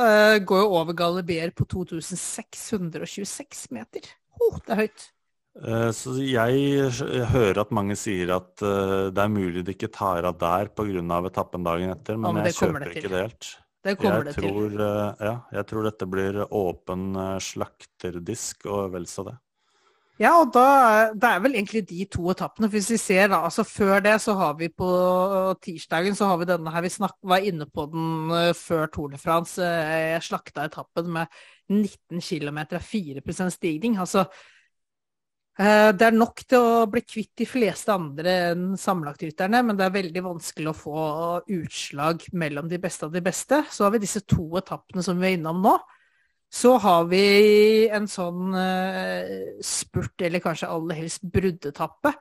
Det går jo over Galibier på 2626 meter. Oh, det er høyt. Eh, så jeg hører at mange sier at eh, det er mulig de ikke tar av der pga. etappen dagen etter, men, ja, men jeg kjøper det ikke det helt. Det kommer jeg det tror, til. Eh, ja, jeg tror dette blir åpen slakterdisk og vel så det. Ja, og da det er vel egentlig de to etappene. Hvis vi ser da, altså Før det så har vi på tirsdagen så har vi denne her, vi snak, var inne på den før Tour de France. Jeg slakta etappen med 19 km, 4% stigning. altså Eh, det er nok til å bli kvitt de fleste andre enn sammenlagtyterne, men det er veldig vanskelig å få utslag mellom de beste av de beste. Så har vi disse to etappene som vi er innom nå. Så har vi en sånn uh, spurt, eller kanskje aller helst bruddetappe,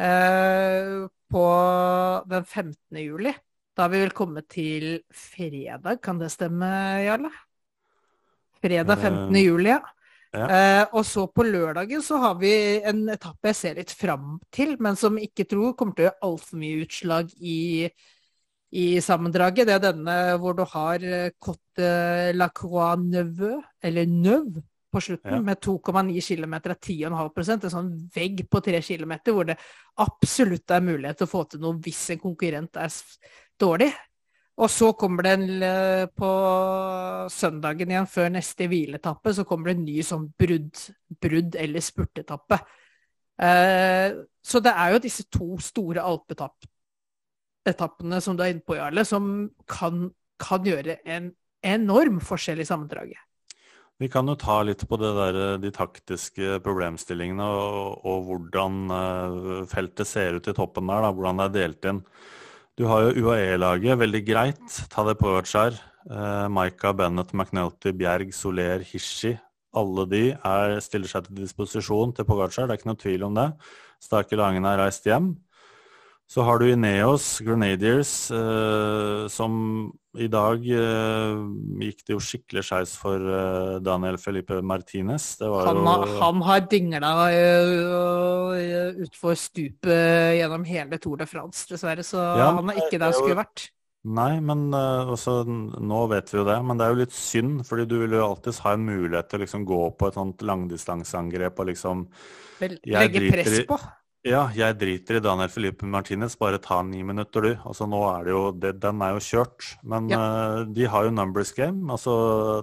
uh, på den 15. juli. Da har vi vel kommet til fredag, kan det stemme, Jarle? Fredag 15. juli, ja. Ja. Eh, og så på lørdagen så har vi en etappe jeg ser litt fram til, men som ikke tror kommer til å gjøre altfor mye utslag i, i sammendraget. Det er denne hvor du har eh, Cote la Croix Neuve, eller Neuve, på slutten, Ja. med 2,9 km av 10,5 En sånn vegg på 3 km hvor det absolutt er mulighet til å få til noe hvis en konkurrent er dårlig. Og så kommer det en, eh, på søndagen igjen, før neste hvileetappe, så kommer det en ny sånn brudd, brudd eller spurtetappe. Eh, så det er jo disse to store alpetappene som du er inne på, Jarle, som kan, kan gjøre en enorm forskjell i sammendraget. Vi kan jo ta litt på der, de taktiske problemstillingene og, og hvordan eh, feltet ser ut i toppen der, da, hvordan det er delt inn. Du har jo UAE-laget, veldig greit. Ta det på Pogacar, eh, Maika, Bennett, McNulty, Bjerg, Soler, Hishi. Alle de er, stiller seg til disposisjon til Pogacar, det er ikke noe tvil om det. Starke Langen er reist hjem. Så har du Ineos, Grenadiers, eh, som i dag eh, gikk det jo skikkelig skeis for eh, Daniel Felipe Martinez. Det var Han, jo han har dingla øh, utfor stupet gjennom hele Tour de France, dessverre. Så Ja, han er ikke der er han skulle vært. Nei, men uh, også, nå vet vi jo det. Men det er jo litt synd, fordi du vil jo alltids ha en mulighet til å liksom gå på et sånt langdistanseangrep og liksom Legge press på? Ja, jeg driter i Daniel Felipe Martinez, bare ta ni minutter, du. Altså nå er det jo, det, Den er jo kjørt. Men ja. uh, de har jo numbers game. Altså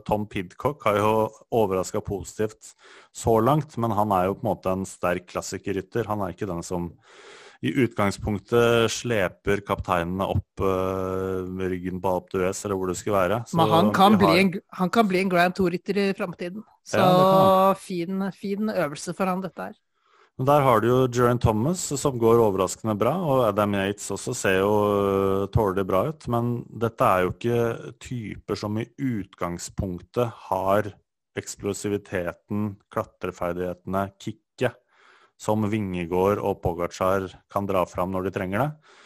Tom Pidcock har jo overraska positivt så langt, men han er jo på en måte en sterk klassikerrytter. Han er ikke den som i utgangspunktet sleper kapteinene opp uh, ryggen på Alp d'Huez, eller hvor det skulle være. Så Men han kan, har... en, han kan, bli en, Grand Tour-rytter i framtiden. Så ja, fin, fin øvelse for han dette her. Men der har du jo Jeran Thomas, som går overraskende bra, og Adam Yates også ser jo uh, tålelig bra ut. Men dette er jo ikke typer som i utgangspunktet har eksplosiviteten, klatreferdighetene, kicket, som Vingegård og Pogacar kan dra fram når de trenger det.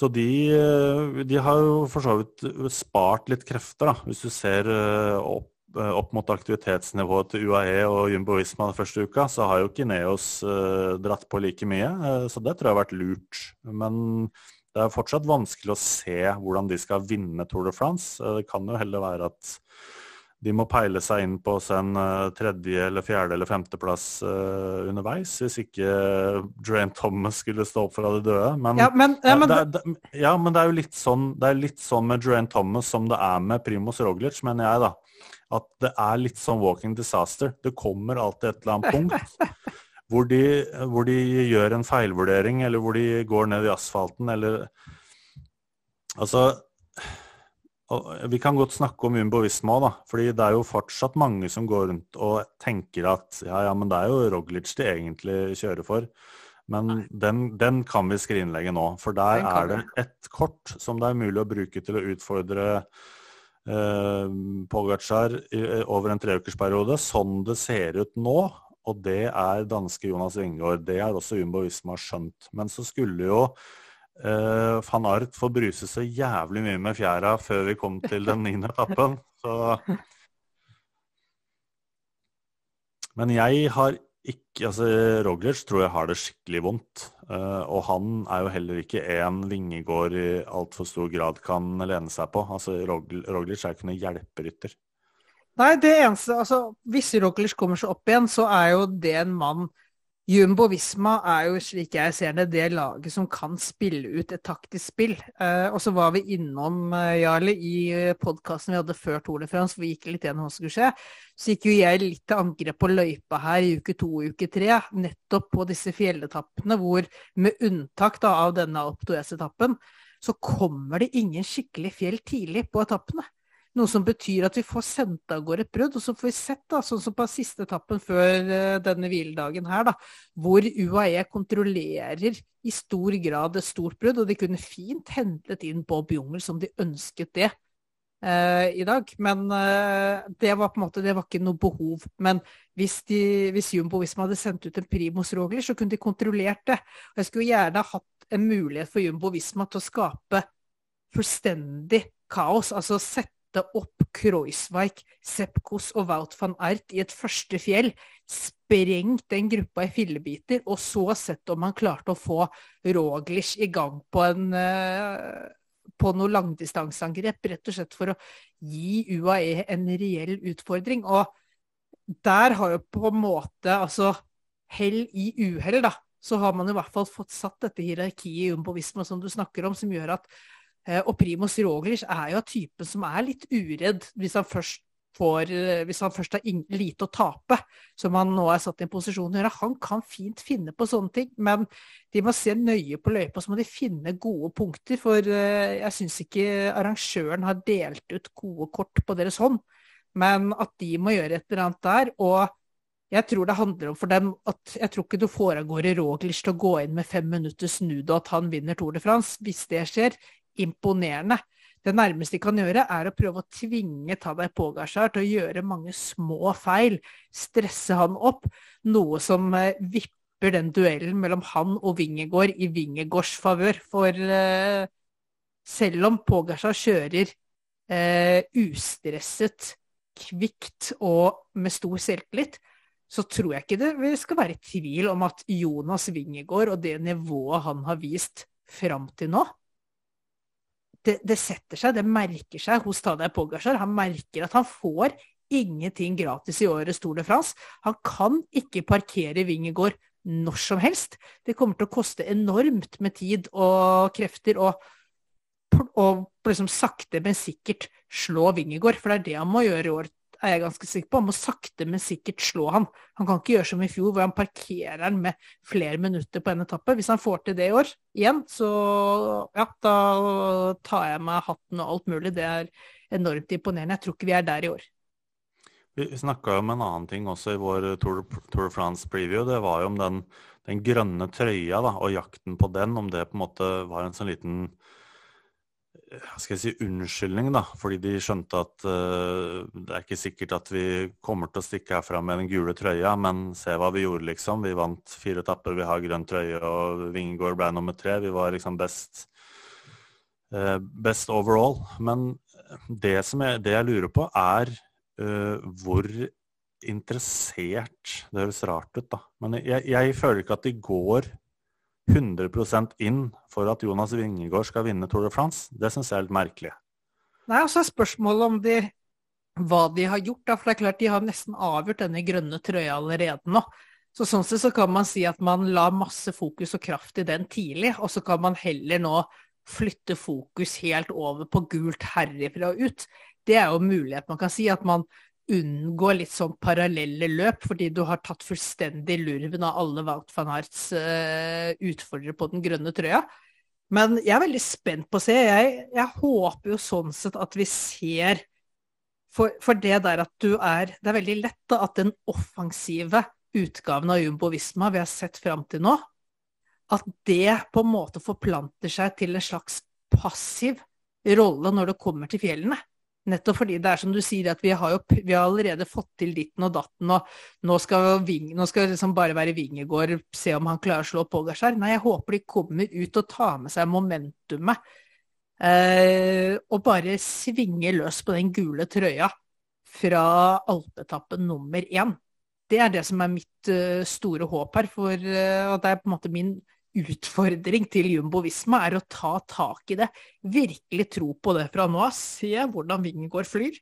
Så de, uh, de har jo for så vidt spart litt krefter, da, hvis du ser uh, opp Eh, opp mot aktivitetsnivået til UAE og Jumbo Visma den første uka, så har jo ikke Neos uh, dratt på like mye. Uh, så det tror jeg har vært lurt. Men det er fortsatt vanskelig å se hvordan de skal vinne Tour de France. Uh, det kan jo heller være at de må peile seg inn på en tredje, eller fjerde eller femteplass underveis, hvis ikke Drain Thomas skulle stå opp fra de døde. Men, ja, men, ja, men, det, det, ja, men det, er jo litt sånn, det er litt sånn med Drain Thomas som det er med Primus Roglic, mener jeg, da at det er litt sånn walking disaster. Det kommer alltid et eller annet punkt [LAUGHS] hvor de, hvor de gjør en feilvurdering, eller hvor de går ned i asfalten, eller Altså Vi kan godt snakke om Jumbo òg, da. fordi det er jo fortsatt mange som går rundt og tenker at ja, ja, men det er jo Roglic de egentlig kjører for. Men den, den, kan vi skrinlegge nå. For der er det et kort som det er mulig å bruke til å utfordre Pogacar eh, over en treukersperiode, sånn det ser ut nå. Og det er danske Jonas Wingård. Det er også Jumbo Visma skjønt. Men så skulle jo eh, van Art få bruse så jævlig mye med fjæra før vi kom til den niende etappen. Så [LAUGHS] Men jeg har ikke Altså, Roglic tror jeg har det skikkelig vondt. Uh, og han er jo heller ikke en Vingegård i altfor stor grad kan lene seg på. Altså, Roglic er ikke noen hjelperytter. Nei, det eneste Altså, hvis Roglic kommer seg opp igjen, så er jo det en mann Jumbo Visma er jo, slik jeg ser det, det laget som kan spille ut et taktisk spill. Eh, og så var vi innom, eh, Jarle, i eh, podkasten vi hadde før Tour de France, vi gikk litt gjennom hva som skulle skje. Så gikk jo jeg litt til angrep på løypa her i uke to og uke tre, nettopp på disse fjelletappene hvor, med unntak da, av denne Alp d'Huez-etappen, så kommer det ingen skikkelig fjell tidlig på etappene. Noe som betyr at vi får sendt av gårde et brudd. Og så får vi sett, da, sånn som på siste etappen før uh, denne hviledagen her, da, hvor UAE kontrollerer i stor grad et stort brudd. Og de kunne fint hentet inn Bob Jungel som de ønsket det. Uh, i dag. Men uh, det var på en måte, det var ikke noe behov. Men hvis, de, hvis Jumbo Visma hadde sendt ut en Primus Rogler, så kunne de kontrollert det. Og jeg skulle gjerne hatt en mulighet for Jumbo Visma til å skape fullstendig kaos. Altså sette sette opp Kreuzweig, Sepkos og Wout van Ert i et første fjell, sprengt den gruppa i fillebiter, og så sett om han klarte å få Roglish i gang på en uh, på noe langdistanseangrep, rett og slett for å gi UAE en reell utfordring. Og der har jo på en måte altså hell i uhell, da. Så har man i hvert fall fått satt dette hierarkiet i Jumbo som du snakker om, som gjør at Eh, og Primus Roglic er jo av typen som er litt uredd hvis han først får, eh, hvis han først har lite å tape, som han nå er satt i en posisjon til å gjøre. Han kan fint finne på sånne ting, men de må se nøye på løypa, så må de finne gode punkter. For eh, jeg syns ikke arrangøren har delt ut gode kort på deres hånd, men at de må gjøre et eller annet der. og jeg tror det handler om for dem at jeg tror ikke du får av gårde Roglic til å gå inn med fem minutter snudd og at han vinner Tour de France. Hvis det skjer, imponerende. Det nærmeste de kan gjøre, er å prøve å tvinge Tadej Pogasjar til å gjøre mange små feil. Stresse han opp, noe som eh, vipper den duellen mellom han og Vingegård i Vingegårds favør. For eh, selv om Pogasjar kjører eh, ustresset, kvikt og med stor selvtillit, så tror jeg ikke det skal være tvil om at Jonas Vingegård og det nivået han har vist fram til nå, det, det, setter seg, det merker seg hos Tadej Pogasjar. Han merker at han får ingenting gratis i årets Tour de France. Han kan ikke parkere Vingegård når som helst. Det kommer til å koste enormt med tid og krefter og liksom sakte, men sikkert slå Vingegård. For det er det han må gjøre i år, er jeg ganske sikker på. Han må sakte, men sikkert slå han. Han kan ikke gjøre som i fjor, hvor han parkerer han med flere minutter på en etappe. Hvis han får til det i år igjen, så ja, da tar jeg meg hatten og alt mulig. Det er enormt imponerende. Jeg tror ikke vi er der i år. Vi snakka om en annen ting også i vår Tour, de France preview. Det var jo om den, den grønne trøya da, og jakten på den. Om det på en måte var en sånn liten skal jeg si, unnskyldning, da, fordi de skjønte at uh, det er ikke sikkert at vi kommer til å stikke herfra med den gule trøya, men se hva vi gjorde, liksom. Vi vant fire etapper, vi har grønn trøye, og Vingård ble nummer tre. Vi var liksom best, uh, best overall. Men det, jeg, det jeg lurer på, er uh, hvor interessert Det høres rart ut, da. Men jeg, jeg føler ikke at de går 100% inn for at Jonas Vingegård skal vinne Tour de France, det syns jeg er litt merkelig. Nei, altså så spørsmålet om de, hva de har gjort. Da. For det er klart de har nesten avgjort denne grønne trøya allerede nå. Så sånn sett så kan man si at man la masse fokus og kraft i den tidlig, og så kan man heller nå flytte fokus helt over på gult herifra og ut. Det er jo mulighet man kan si, at man unngå litt sånn parallelle løp, fordi du har tatt fullstendig lurven av alle Wout van Harts uh, utfordrere på den grønne trøya. Men jeg er veldig spent på å se. Jeg, jeg håper jo sånn sett at vi ser for, for, det der at du er Det er veldig lett da, at den offensive utgaven av Jumbo Visma vi har sett fram til nå, at det på en måte forplanter seg til en slags passiv rolle når det kommer til fjellene. Nettopp fordi det er som du sier, at vi har jo vi har allerede fått til ditten og datten, og nå skal, Ving, nå skal liksom bare være Vingegård, se om han klarer å slå Pogasjar. Nei, jeg håper de kommer ut og tar med seg momentumet. Eh, og bare svinger løs på den gule trøya fra alpetappen nummer én. Det er det som er mitt uh, store håp her, for uh, det er på en måte min utfordring til Jumbo Visma er å ta tak i det. Virkelig tro på det fra nå av. Se hvordan Vingegård flyr.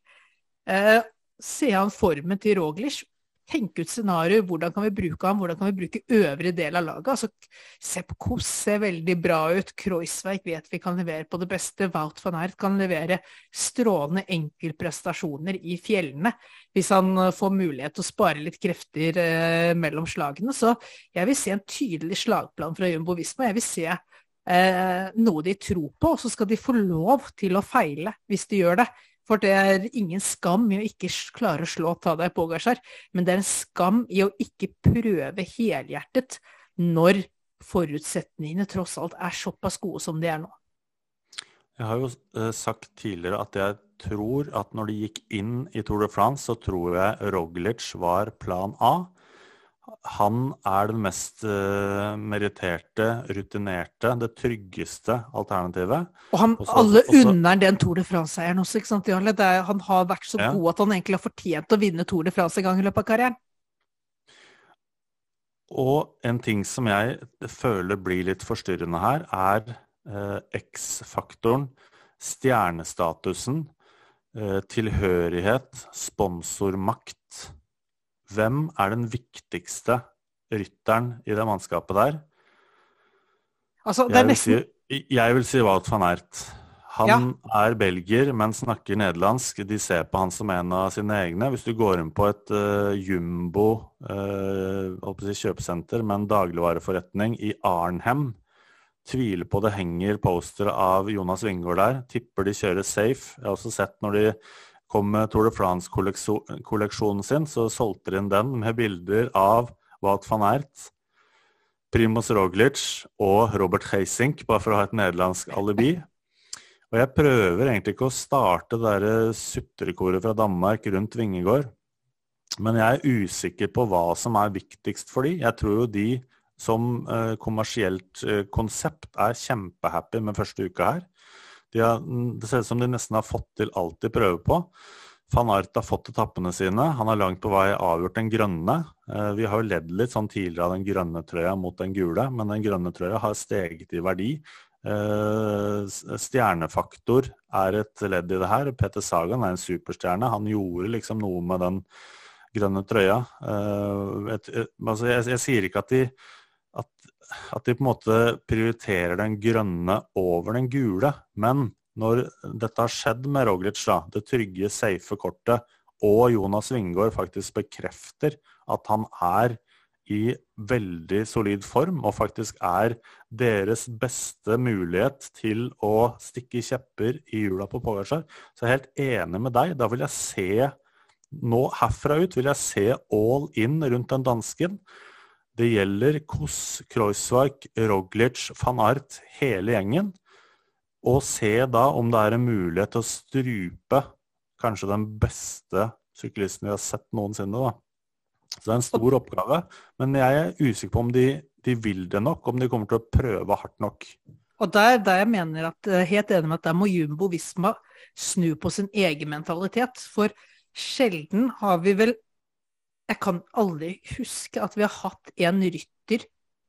Eh, se an formen til Roglic tenke ut scenarioer. Hvordan kan vi bruke ham? Hvordan kan vi bruke øvre del av laget? Altså, Kos ser veldig bra ut. Kreuzweig vet vi kan levere på det beste. Wout van Ert kan levere strålende enkeltprestasjoner i fjellene. Hvis han eh, får mulighet til å spare litt krefter eh, mellom slagene. Så jeg vil se en tydelig slagplan fra Jumbo Visma. Jeg vil se eh, noe de tror på, og så skal de få lov til å feile hvis de gjør det. For det er ingen skam i å ikke klare å slå Tadej Pogasjar, men det er en skam i å ikke prøve helhjertet når forutsetningene tross alt er såpass gode som de er nå. Jeg har jo eh, sagt tidligere at jeg tror at når de gikk inn i Tour de France, så tror jeg Roglic var plan A han er den mest uh, meritterte, rutinerte, det tryggeste alternativet. Og han, også, alle unner den Tour de France-eieren også, ikke sant, Jarle? Han har vært så ja. god at han egentlig har fortjent å vinne Tour de France en gang i løpet av karrieren. Og en ting som jeg føler blir litt forstyrrende her, er eh, X-faktoren, stjernestatusen, eh, tilhørighet, sponsormakt hvem er den viktigste rytteren i det mannskapet der? Altså, det er nesten... Jeg vil si, jeg vil si Wout van Ert. Han ja. er belgier, men snakker nederlandsk. De ser på han som en av sine egne. Hvis du går inn på et uh, jumbo uh, si kjøpesenter med en dagligvareforretning i Arnhem, tviler på det henger postere av Jonas Wingård der. Tipper de kjører safe. Jeg har også sett når de kom med Tour de France-kolleksjonen sin, så solgte de inn den med bilder av Wout van Ert, Primoz Roglic og Robert Heisink, bare for å ha et nederlandsk alibi. Og jeg prøver egentlig ikke å starte det derre sutrekoret fra Danmark rundt Vingegård. Men jeg er usikker på hva som er viktigst for de. Jeg tror jo de som eh, kommersielt eh, konsept er kjempehappy med første uka her. De har, det ser ut som de nesten har fått til alt de prøver på. Van Art har fått etappene sine. Han har langt på vei avgjort den grønne. Eh, vi har jo ledd litt sånn tidligere av den grønne trøya mot den gule, men den grønne trøya har steget i verdi Eh, stjernefaktor er et ledd i det her. Peter Sagan er en superstjerne. Han gjorde liksom noe med den grønne trøya. Eh, altså jeg, jeg, sier ikke at de, at, de på en måte prioriterer den grønne over den gule, men når dette har skjedd med Roglic, da, det trygge, safe kortet, og Jonas Vingård faktisk bekrefter at han er i veldig solid form, og faktisk er deres beste mulighet til å stikke kjepper i hjula på Pogacar. Så jeg er helt enig med deg. Da vil jeg se Nå herfra ut vil jeg se all in rundt den dansken. Det gjelder Koss, Kreuzweig, Roglic, van Art, hele gjengen. Og se da om det er en mulighet til å strupe kanskje den beste syklisten vi har sett noensinne. da. Så det er en stor oppgave. Men jeg er usikker på om de, de vil det nok, om de kommer til å prøve hardt nok. Og der, der jeg mener at, eh, helt enig med at der må Jumbo Visma snu på sin egen mentalitet. For sjelden har vi vel Jeg kan aldri huske at vi har hatt en rytter,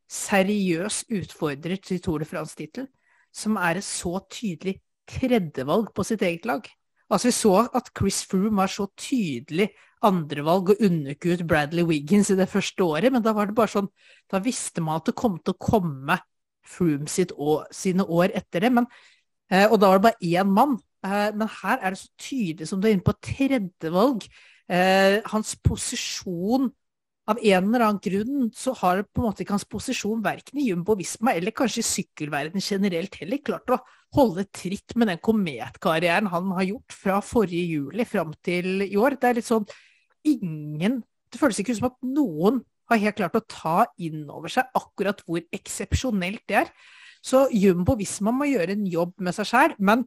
seriøs utfordrer til Tour de France-tittel, som er et så tydelig tredjevalg på sitt eget lag. Altså Vi så at Chris Froome var så tydelig andrevalg og underkutt Bradley Wiggins i det første året, men da var det bare sånn Da visste man at det kom til å komme Froome sine år etter det. Men, eh, og da var det bare én mann. Eh, men her er det så tydelig som du er inne på tredjevalg. Eh, hans posisjon av en eller annen grunn så har på en måte ikke hans posisjon verken i Jumbo Visma eller kanskje i sykkelverden generelt heller klart å holde tritt med den kometkarrieren han har gjort fra forrige juli fram til i år. Det er litt sånn ingen Det føles ikke som at noen har helt klart å ta inn over seg akkurat hvor eksepsjonelt det er. Så Jumbo Visma må gjøre en jobb med seg sjæl, men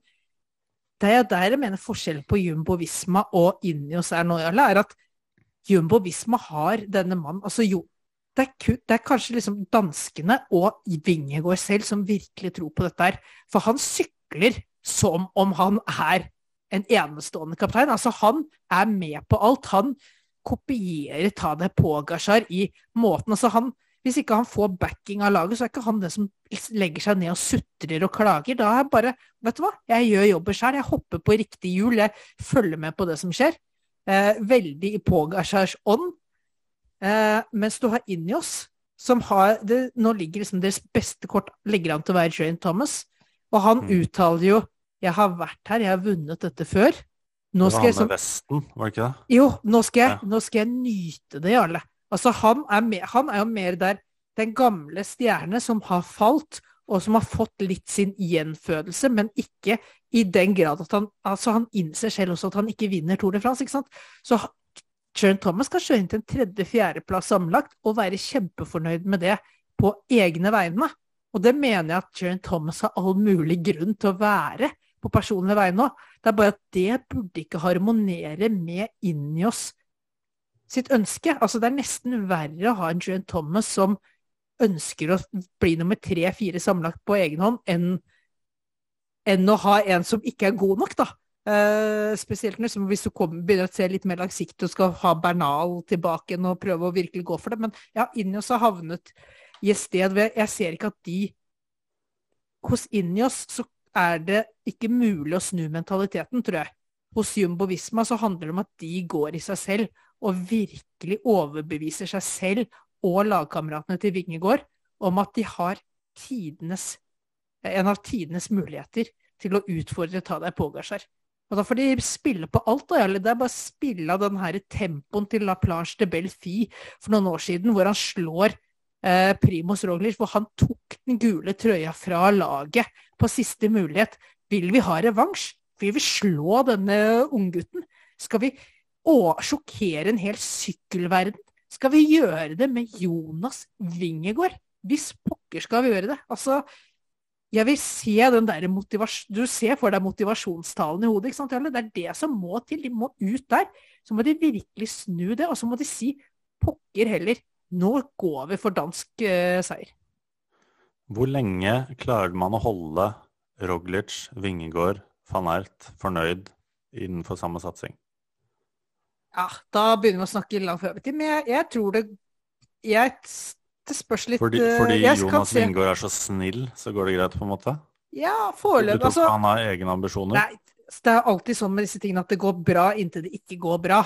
det er der jeg mener forskjellen på Jumbo Visma og Inios er nå, er at Jumbo Visma har denne mannen altså jo, det er, kun, det er, kanskje liksom danskene og Vingegård selv som virkelig tror på dette her. For han sykler som om han er en enestående kaptein. Altså, han er med på alt. Han kopierer Tadej Pogasjar i måten altså han, Hvis ikke han får backing av laget, så er ikke han det som legger seg ned og sutrer og klager. Da er bare Vet du hva, jeg gjør jobben sjøl. Jeg hopper på riktig hjul. Jeg følger med på det som skjer. Eh, veldig i Pogasjars ånd. Eh, mens du har Injos, som har det, Nå ligger liksom deres beste kort ligger an til å være Jane Thomas. Og han mm. uttaler jo 'Jeg har vært her, jeg har vunnet dette før'. Nå skal han med vesten, var det ikke det? Jo, nå skal jeg, ja. nå skal jeg nyte det, Jarle. Altså, han er, mer, han er jo mer der den gamle stjerne som har falt, og som har fått litt sin gjenfødelse, men ikke i den grad at han altså han innser selv også at han ikke vinner Tour de France. ikke sant? Så Sharon Thomas skal kjøre inn til en tredje-fjerdeplass sammenlagt og være kjempefornøyd med det på egne vegne. Og det mener jeg at Sharon Thomas har all mulig grunn til å være på personlige vegne òg. Det er bare at det burde ikke harmonere med inni oss sitt ønske. Altså, det er nesten verre å ha en Joan Thomas som ønsker å bli nummer tre-fire sammenlagt på egen hånd, enn, enn, å ha en som ikke er god nok, da. Uh, spesielt liksom, hvis du kommer, begynner å se litt mer langsiktig og skal ha Bernal tilbake og prøve å virkelig gå for det. Men ja, Injos har havnet i et sted hvor jeg ser ikke at de Hos Injos så er det ikke mulig å snu mentaliteten, tror jeg. Hos Jumbo Visma så handler det om at de går i seg selv og virkelig overbeviser seg selv og lagkameratene til Vingegård om at de har tidenes, en av tidenes muligheter til å utfordre Tadej Pogasjar. Og da får de spille på alt. Eller det er bare spille av den her tempoen til La Plage de Belfi for noen år siden, hvor han slår eh, Primus Roglic, hvor han tok den gule trøya fra laget på siste mulighet. Vil vi ha revansj? Vil vi slå denne unggutten? Skal vi å, sjokkere en hel sykkelverden? Skal vi gjøre det med Jonas Wingegård? Hvis pokker skal vi gjøre det? Altså, jeg vil se den der. Du ser for deg motivasjonstalen i hodet. ikke sant? Det er det som må til. De må ut der. Så må de virkelig snu det, og så må de si pokker heller. Nå går vi for dansk uh, seier. Hvor lenge klarer man å holde Roglic, Vingegård, van Ert fornøyd innenfor samme satsing? Ja, da begynner vi å snakke langt lang prøvetid. Men jeg, jeg, tror det jeg, Det spørs litt Fordi, fordi Jonas Lindgaard er så snill, så går det greit, på en måte? Ja, Du foreløpig. tror Altså, han har egne ambisjoner? Nei, det er alltid sånn med disse tingene at det går bra inntil det ikke går bra.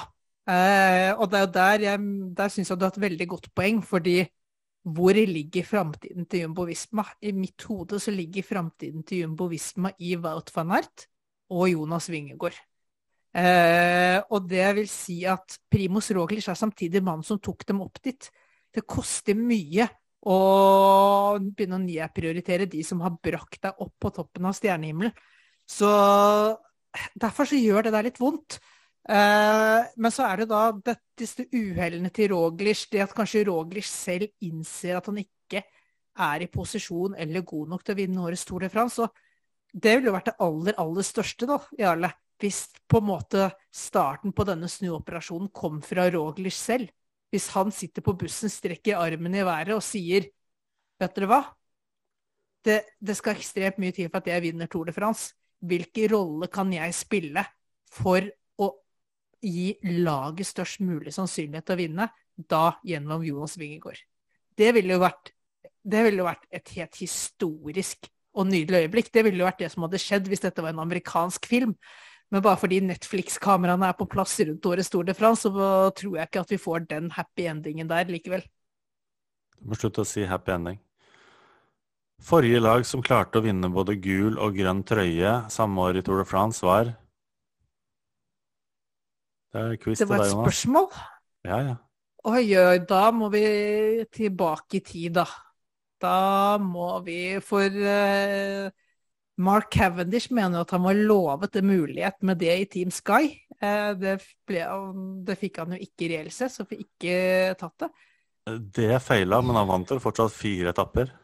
Eh, og det er jo der jeg der syns jeg du har et veldig godt poeng, fordi hvor ligger framtiden til Jumbo Visma? I mitt hode så ligger framtiden til Jumbo Visma i Wout van Aert og Jonas Wingegård. Eh, og det vil si at Primus Roglic er samtidig mannen som tok dem opp dit. Det koster mye å begynne å nedprioritere de som har brakt deg opp på toppen av stjernehimmelen. Så derfor så gjør det der litt vondt. Eh, men så er det da det, disse uhellene til Roglic, det at kanskje Roglic selv innser at han ikke er i posisjon eller god nok til å vinne årets Tour de France. Så det ville vært det aller, aller største, da, Jarle. Hvis på en måte starten på denne snuoperasjonen kom fra Roglic selv. Hvis han sitter på bussen, strekker armen i været og sier Vet dere hva? Det, det skal ekstremt mye til for at jeg vinner Tour de France. Hvilken rolle kan jeg spille for å gi laget størst mulig sannsynlighet til å vinne? Da gjennom Jonas Wingegård. Det ville jo vært, det ville vært et helt historisk og nydelig øyeblikk. Det ville jo vært det som hadde skjedd hvis dette var en amerikansk film. Men bare fordi Netflix-kameraene er på plass rundt året Tour de France, så tror jeg ikke at vi får den happy endingen der likevel. Du må slutte å si happy ending. Forrige lag som klarte å vinne både gul og grønn trøye samme år i Tour de France, var Det er quiz Det var et spørsmål. Ja, ja. Oi, oi, da må vi tilbake i tid, da. Da må vi For eh, Mark Cavendish mener at han var lovet en mulighet med det i Team Sky. Eh, det, ble, det fikk han jo ikke reelt sett, så fikk ikke tatt det. Det feila, men han vant vel fortsatt fire etapper.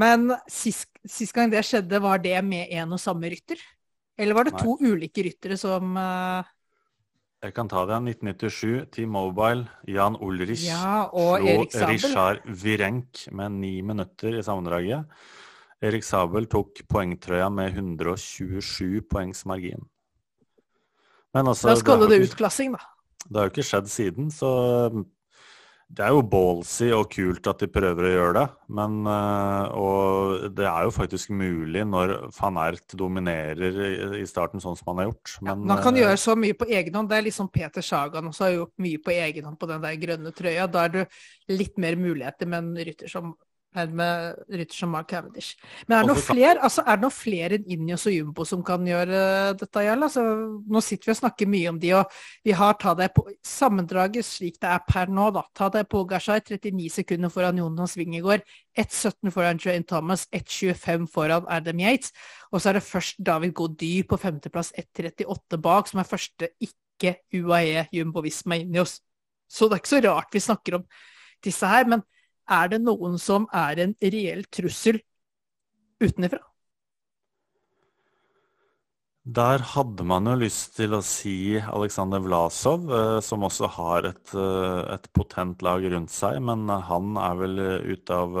Men sist, sist gang det skjedde, var det med en og samme rytter? Eller var det Nei. to ulike ryttere som uh... Jeg kan ta det. 1997, Team Mobile, Jan Ulrich Ja, og slo Richard Virenk med ni minutter i sammendraget. Erik Sabel tok poengtrøya med 127 poengs margin. Men altså, skal har det utklassing, da. Det har jo ikke skjedd siden, så det er jo ballsy og kult at de prøver å gjøre det. Men øh, Og det er jo faktisk mulig når van Ert dominerer i- starten sånn som han har gjort. Ja, Men han kan øh, gjøre så mye på egen hånd. Det er liksom Peter Sagan også har gjort mye på egen hånd på den der grønne trøya. Da er det litt mer muligheter med en rytter som, enn med rytter som Mark Cavendish. Men er det Og noen flere altså, noe fler enn Ineos og Jumbo som kan gjøre dette, Gjeld? Altså, nå sitter vi og snakker mye om de, og vi har ta det på sammendraget slik det er per nå. da. Ta det på Gashai, 39 sekunder foran Jonas Wingegård, 1,17 foran Joanne Thomas, 1,25 foran Adam Yates. Og så er det først David Gaudy på femteplass, 1,38 bak, som er første ikke UAE Jumbo Visma Ineos. Så det er ikke så rart vi snakker om disse her, men er det noen som er en reell trussel utenfra? Der hadde man jo lyst til å si Aleksandr Vlasov, eh, som også har et, eh, et potent lag rundt seg, men han er vel eh, ute av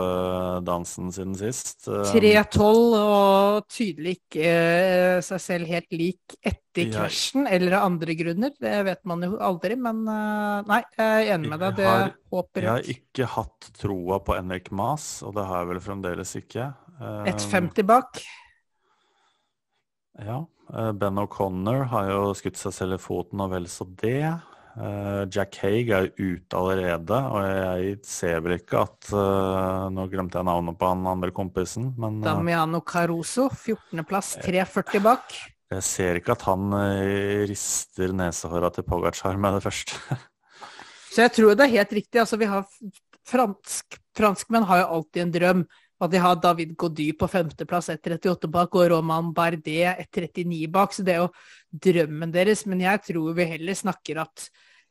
dansen siden sist. Eh, 3-12 og tydelig ikke seg selv helt lik etter Ja. krasjen, eller av andre grunner. Det vet man jo aldri, men nei, jeg er enig med deg. Det har- håper Jeg har ikke hatt troa på Henrik Mas, og det har jeg vel fremdeles ikke. Eh, 1,50 bak. Ja. Eh, Ben O'Connor har jo skutt seg selv i foten, og vel så det. Eh, Jack Haig er jo ute allerede, og jeg ser vel ikke at eh, Nå glemte jeg navnet på han andre kompisen, men Damiano Caruso, 14.plass, 3,40 bak. jeg ser ikke at han rister nesehåra til Pogacar med det første. Så jeg tror det er helt riktig. Altså, vi har fransk, franskmenn har jo alltid en drøm. Og de har David Gody på femteplass, 1,38 bak, og Roman Bardet 1,39 bak. Så det er jo drømmen deres. Men jeg tror vi heller snakker at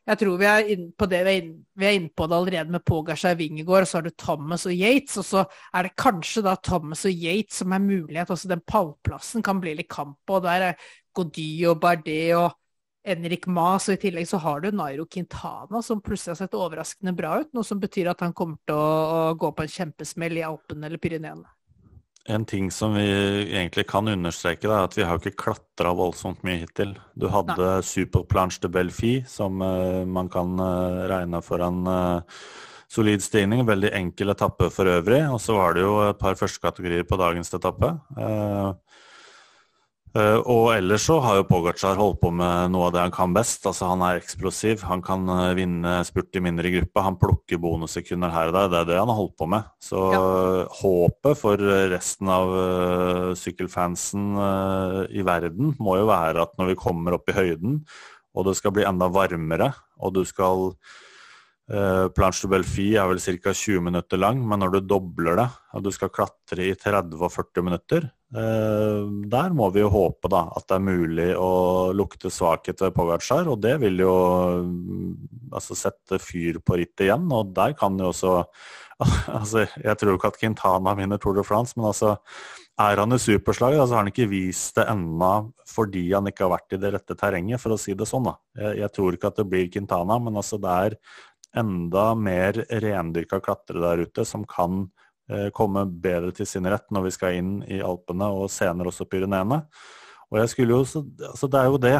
Jeg tror vi er inne på det vi er inne, på det allerede med Pogasjaj Wingegård, og så har du Thomas og Yates. Og så er det kanskje da Thomas og Yates som er mulighet. Også den pallplassen kan bli litt kamp på. Der er Gody og Bardet og Enrik Mas, og i tillegg så har du Nairo Quintana, som plutselig har sett overraskende bra ut. Noe som betyr at han kommer til å, gå på en kjempesmell i Alpene eller Pyreneene. En ting som vi egentlig kan understreke, er at vi har ikke klatra voldsomt mye hittil. Du hadde Superplanche de Belfi, som eh, man kan eh, regne for en eh, solid stigning. Veldig enkel etappe for øvrig. Og så var det jo et par førstekategorier på dagens etappe. Uh, og ellers så har jo Pogacar holdt på med noe av det han kan best. Altså Han er eksplosiv, han kan uh, vinne spurt i mindre gruppe, han plukker bonussekunder her og der. Det er det han har holdt på med. Så ja. håpet for resten av sykkelfansen i verden må jo være at når vi kommer opp i høyden, og det skal bli enda varmere, og du skal Planche du Belfi er vel ca. 20 minutter lang, men når du dobler det, og du skal klatre i 30 og 40 minutter, der må vi jo håpe da, at det er mulig å lukte svakhet ved Pogacar. Og det vil jo um, altså, sette fyr på rittet igjen. Og der kan jo også [LAUGHS] altså, Jeg tror ikke at Quintana vinner Tour de France, men altså er han i superslaget, så altså, har han ikke vist det ennå fordi han ikke har vært i det rette terrenget, for å si det sånn. da. Jeg, jeg tror ikke at det blir Quintana, men altså det er enda mer rendyrka klatrere der ute som kan eh, komme bedre til sin rett når vi skal inn i Alpene og senere også Pyreneene. Og jeg skulle jo, altså Det er jo det.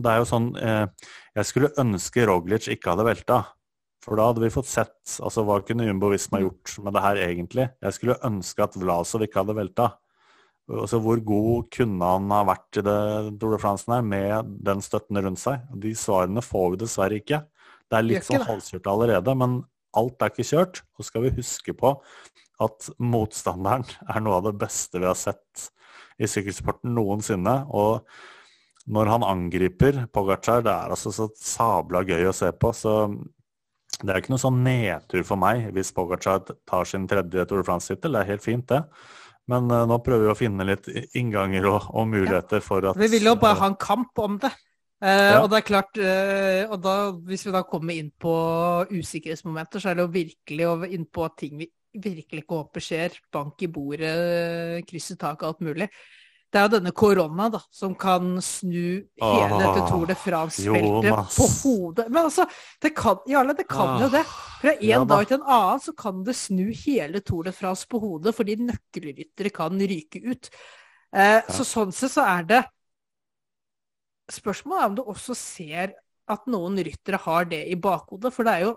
Det er jo sånn eh, Jeg skulle ønske Roglic ikke hadde velta. For da hadde vi fått sett altså hva kunne Jumbo Visma gjort med det her egentlig. Jeg skulle ønske at Vlasov ikke hadde velta. Altså Hvor god kunne han ha vært i det Tour de France her med den støtten rundt seg? De svarene får vi dessverre ikke. Det er litt sånn halvkjørt allerede, men alt er ikke kjørt. Og skal vi huske på at motstanderen er noe av det beste vi har sett i sykkelsporten noensinne. Og når han angriper Pogacar, det er altså så sabla gøy å se på. Så det er ikke noe sånn nedtur for meg hvis Pogacar tar sin tredje Tour de France-tittel. Det er helt fint, det. Men uh, nå prøver vi å finne litt innganger og, og muligheter ja. for at Vi vil jo bare ha en kamp om det. Uh, ja. Og det er klart, uh, og da, hvis vi da kommer inn på usikkerhetsmomenter, så er det jo virkelig og inn på ting vi virkelig ikke håper skjer. Bank i bordet, kryss i taket, alt mulig. Det er jo denne korona da, som kan snu hele dette Tour de France-feltet på hodet. Men altså, det kan, Jarle, det kan ah, jo det. Fra en ja, dag til en annen så kan det snu hele Tour de France på hodet, fordi nøkkelryttere kan ryke ut. Eh, ja. Så sånn sett så er det Spørsmålet er om du også ser at noen ryttere har det i bakhodet. For det er jo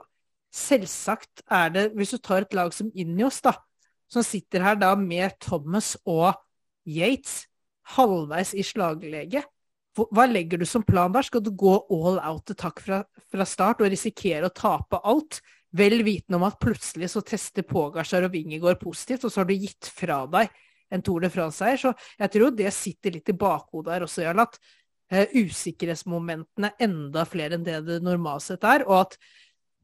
selvsagt er det Hvis du tar et lag som Injos, da, som sitter her da med Thomas og Yates halvveis i slaglege, hva legger du som plan der? Skal du gå all out til takk fra, fra, start og risikere å tape alt? Vel vitende om at plutselig så tester Pogasjar og Wingegård positivt, og så har du gitt fra deg en Tour de France-seier. Så jeg tror det sitter litt i bakhodet her også, Jarl, at usikkerhetsmomentene enda flere enn det det normalt sett er. Og at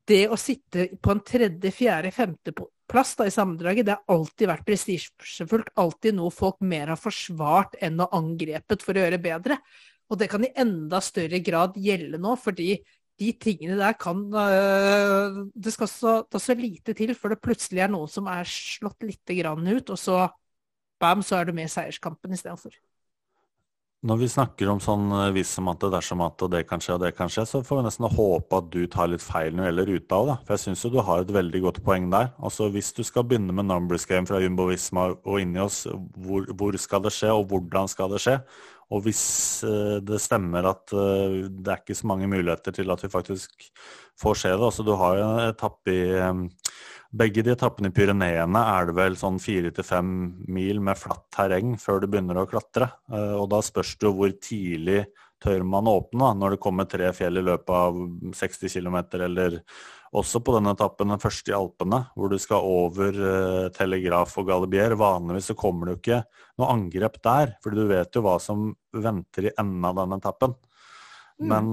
det å sitte på en tredje, fjerde, femte plass da, i sammendraget, det har alltid vært prestisjefullt. Alltid noe folk mer har forsvart enn å angrepet for å gjøre bedre. Og det kan i enda større grad gjelde nå, fordi de tingene der kan øh, Det skal så, det så lite til før det plutselig er noen som er slått lite grann ut, og så bam, så er du med i seierskampen istedenfor. Når vi snakker om sånn eh, hvis som at det dersom at og det kan skje og det kan skje, så får vi nesten håpe at du tar litt feil når det gjelder ruta òg, da. For jeg syns jo du har et veldig godt poeng der. Altså hvis du skal begynne med numbers game fra Jumbo Visma og inni oss, hvor, hvor, skal det skje og hvordan skal det skje? Og hvis uh, det stemmer at uh, det er ikke så mange muligheter til at vi faktisk får se det. Altså du har jo en etappe i begge de etappene i Pyreneene er det vel sånn fire til fem mil med flatt terreng før du begynner å klatre. Eh, og da spørs det jo hvor tidlig tør man åpne da, når det kommer tre fjell i løpet av 60 km, eller også på denne etappen, den første i Alpene, hvor du skal over uh, Telegraf og Galibier. Vanligvis så kommer det jo ikke noe angrep der, for du vet jo hva som venter i enden av den etappen. Mm. Men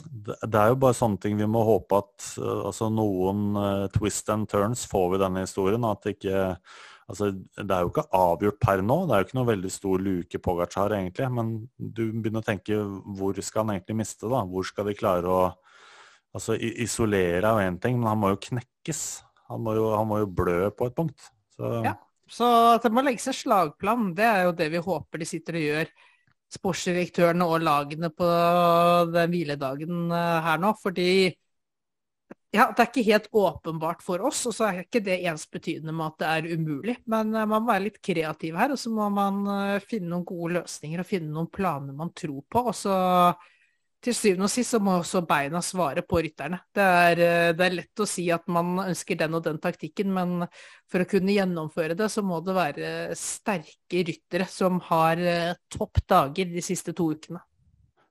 det er jo bare sånne ting vi må håpe at uh, altså noen uh, twist and turns får vi denne historien. At ikke altså Det er jo ikke avgjort per nå. Det er jo ikke noe veldig stor luke Pogacar egentlig. Men du begynner å tenke hvor skal han egentlig miste, da? Hvor skal de klare å altså Isolere er jo én ting, men han må jo knekkes. Han må jo, han må jo blø på et punkt. Så. Ja, så at det må legges en slagplan. Det er jo det vi håper de sitter og gjør sportsdirektørene og lagene på den hviledagen eh, her nå. Fordi ja, det er ikke helt åpenbart for oss, og så er ikke det ensbetydende med at det er umulig. Men eh, man må være litt kreativ her, og så må man eh, finne noen gode løsninger og finne noen planer man tror på. Og så til syvende og sist så må også beina svare på rytterne. Det er, eh, det er, lett å si at man ønsker den og den taktikken, men for å kunne gjennomføre det, så må det være sterke ryttere som har eh, topp dager de siste to ukene.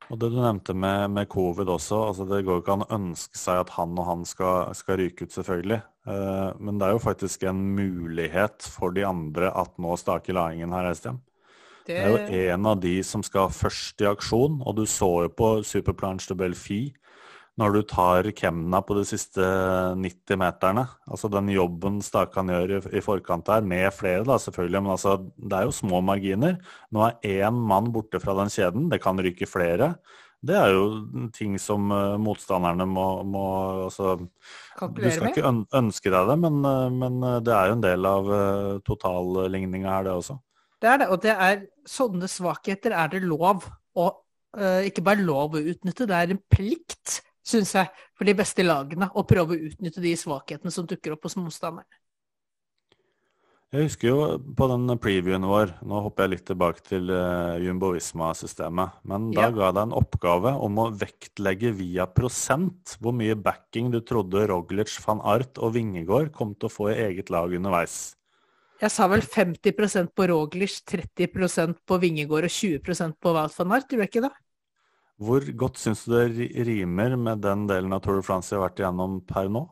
Og det du nevnte med, med covid også, altså det går ikke an å ønske seg at han og han skal, skal ryke ut, selvfølgelig. Eh, men det er jo faktisk en mulighet for de andre at nå staker Laingen her, Estian. Det... er jo en av de som skal først i aksjon, og du så jo på Superplanche de Belfi når du tar Kemna på de siste 90 meterne. Altså den jobben Stakan gjør i, forkant her, med flere da selvfølgelig, men altså det er jo små marginer. Nå er én mann borte fra den kjeden, det kan ryke flere. Det er jo ting som uh, motstanderne må, må altså, Du skal ikke ønske deg det, men, uh, men, eh, det er jo en del av totalligninga her, det også. Det er det, og det er sånne svakheter er det lov å uh, Ikke bare lov å utnytte, det er en plikt, syns jeg, for de beste lagene å prøve å utnytte de svakhetene som dukker opp hos motstanderne. Jeg husker jo på den previewen vår, nå hopper jeg litt tilbake til uh, Jumbo Visma-systemet, men da ja. ga deg en oppgave om å vektlegge via prosent hvor mye backing du trodde Roglic, van Art og Vingegård kom til å få i eget lag underveis. Jeg sa vel 50% på Roglish, 30% på Vingegård og 20% på Wout van Aert, gjorde jeg ikke det? Hvor godt syns du det rimer med den delen av Tour de France jeg har vært igjennom per nå?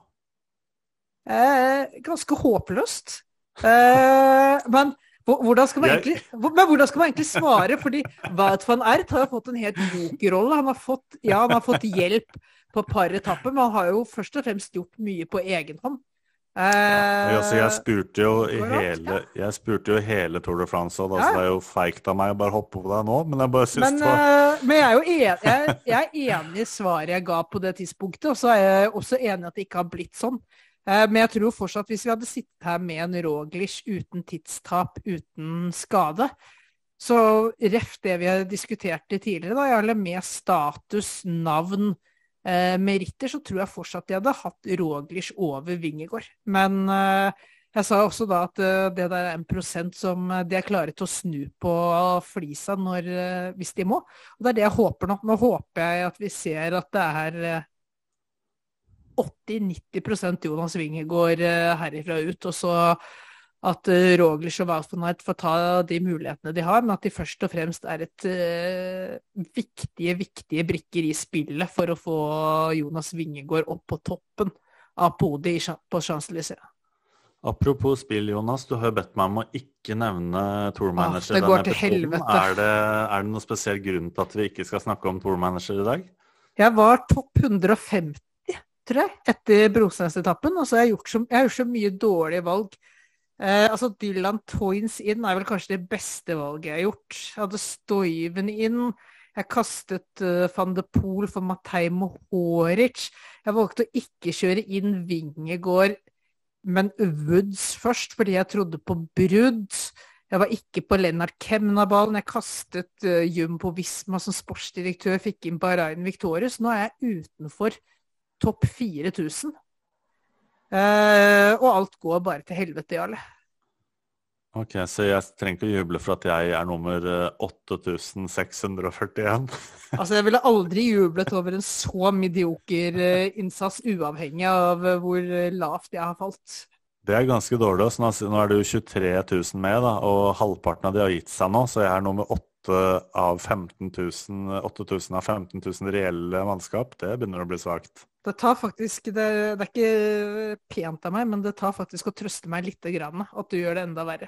Eh, ganske håpløst. Eh, men, hvordan skal man egentlig, men hvordan skal man egentlig svare? Fordi Wout van Ert har fått en helt jokerrolle. Han har fått, ja, han har fått hjelp på et par etapper, men han har jo først og fremst gjort mye på egen hånd. Uh, altså, jeg, spurte hele, jeg spurte jo hele Tour de France, og ja. det er jo feigt av meg å bare hoppe på deg nå, men jeg bare syns men, det var uh, Men jeg er jo enig, jeg, jeg er enig i svaret jeg ga på det tidspunktet, og så er jeg også enig i at det ikke har blitt sånn. Uh, men jeg tror fortsatt hvis vi hadde sittet her med en Roglish uten tidstap, uten skade, så ref det vi har diskutert tidligere, da, eller med status, navn, eh, meritter, så tror jeg fortsatt de hadde hatt Roglish over Wingegård. Men eh, jeg sa også da at uh, det der er en prosent som de er klare til å snu på flisa når, hvis de må. Og det er det jeg håper nå. Nå håper jeg at vi ser at det er 80-90 Jonas Wingegård herifra ut. Og så at uh, Roglic og Wout får ta de mulighetene de har, men at de først og fremst er et uh, viktige, viktige brikker i spillet for å få Jonas Wingegård opp på toppen av podiet på Champs-Élysées. Apropos spill, Jonas. Du har jo bedt meg om å ikke nevne tourmanager. Ah, det går til helvete. Er det, er det noen spesiell grunn til at vi ikke skal snakke om tourmanager i dag? Jeg var topp 150, tror jeg, etter Brosnes-etappen. Og så har jeg gjort så, jeg har gjort så mye dårlige valg Eh, altså Dylan Toynes inn er vel kanskje det beste valget jeg har gjort. Jeg hadde Stoiven inn. Jeg kastet uh, van de Poel for Matei Mohoric. Jeg valgte å ikke kjøre inn Vingegård, men Woods først, fordi jeg trodde på brudd. Jeg var ikke på Lennart Kemnaballen. Jeg kastet uh, Jumbo Visma som sportsdirektør, fikk inn Bahrain Victorius. Nå er jeg utenfor topp 4000. Uh, og alt går bare til helvete, Jarle. Ok, Så jeg trenger ikke å juble for at jeg er nummer 8641? Eh, [LAUGHS] altså, jeg ville aldri jublet over en så medioker uh, innsats, uavhengig av hvor lavt jeg har falt. Det er ganske dårlig. Så nå er det jo 23 000 med, da, og halvparten av de har gitt seg nå, så jeg er nummer 8 av 15 000, 8000 av 15 000 reelle mannskap. Det begynner å bli svakt. Det tar faktisk, det, det, er ikke pent av meg, men det tar faktisk å trøste meg litt grann, at du gjør det enda verre.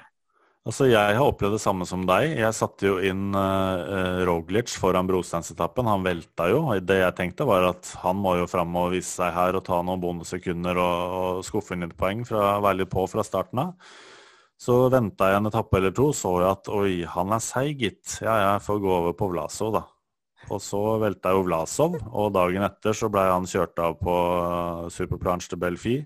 Altså, Jeg har opplevd det samme som deg. Jeg satte jo inn uh, Roglic foran brosteinsetappen. Han velta jo. Det jeg tenkte var at han må jo fram og vise seg her og ta noen bonussekunder og, og skuffe inn litt poeng fra å være litt på fra starten av. Så venta jeg en etappe eller to, så jeg at oi, han er seig, gitt. Ja, jeg får gå over på Vlaso, da. Og så velta jo Vlasov, og dagen etter så blei han kjørt av på uh, Superplanche de Belfi.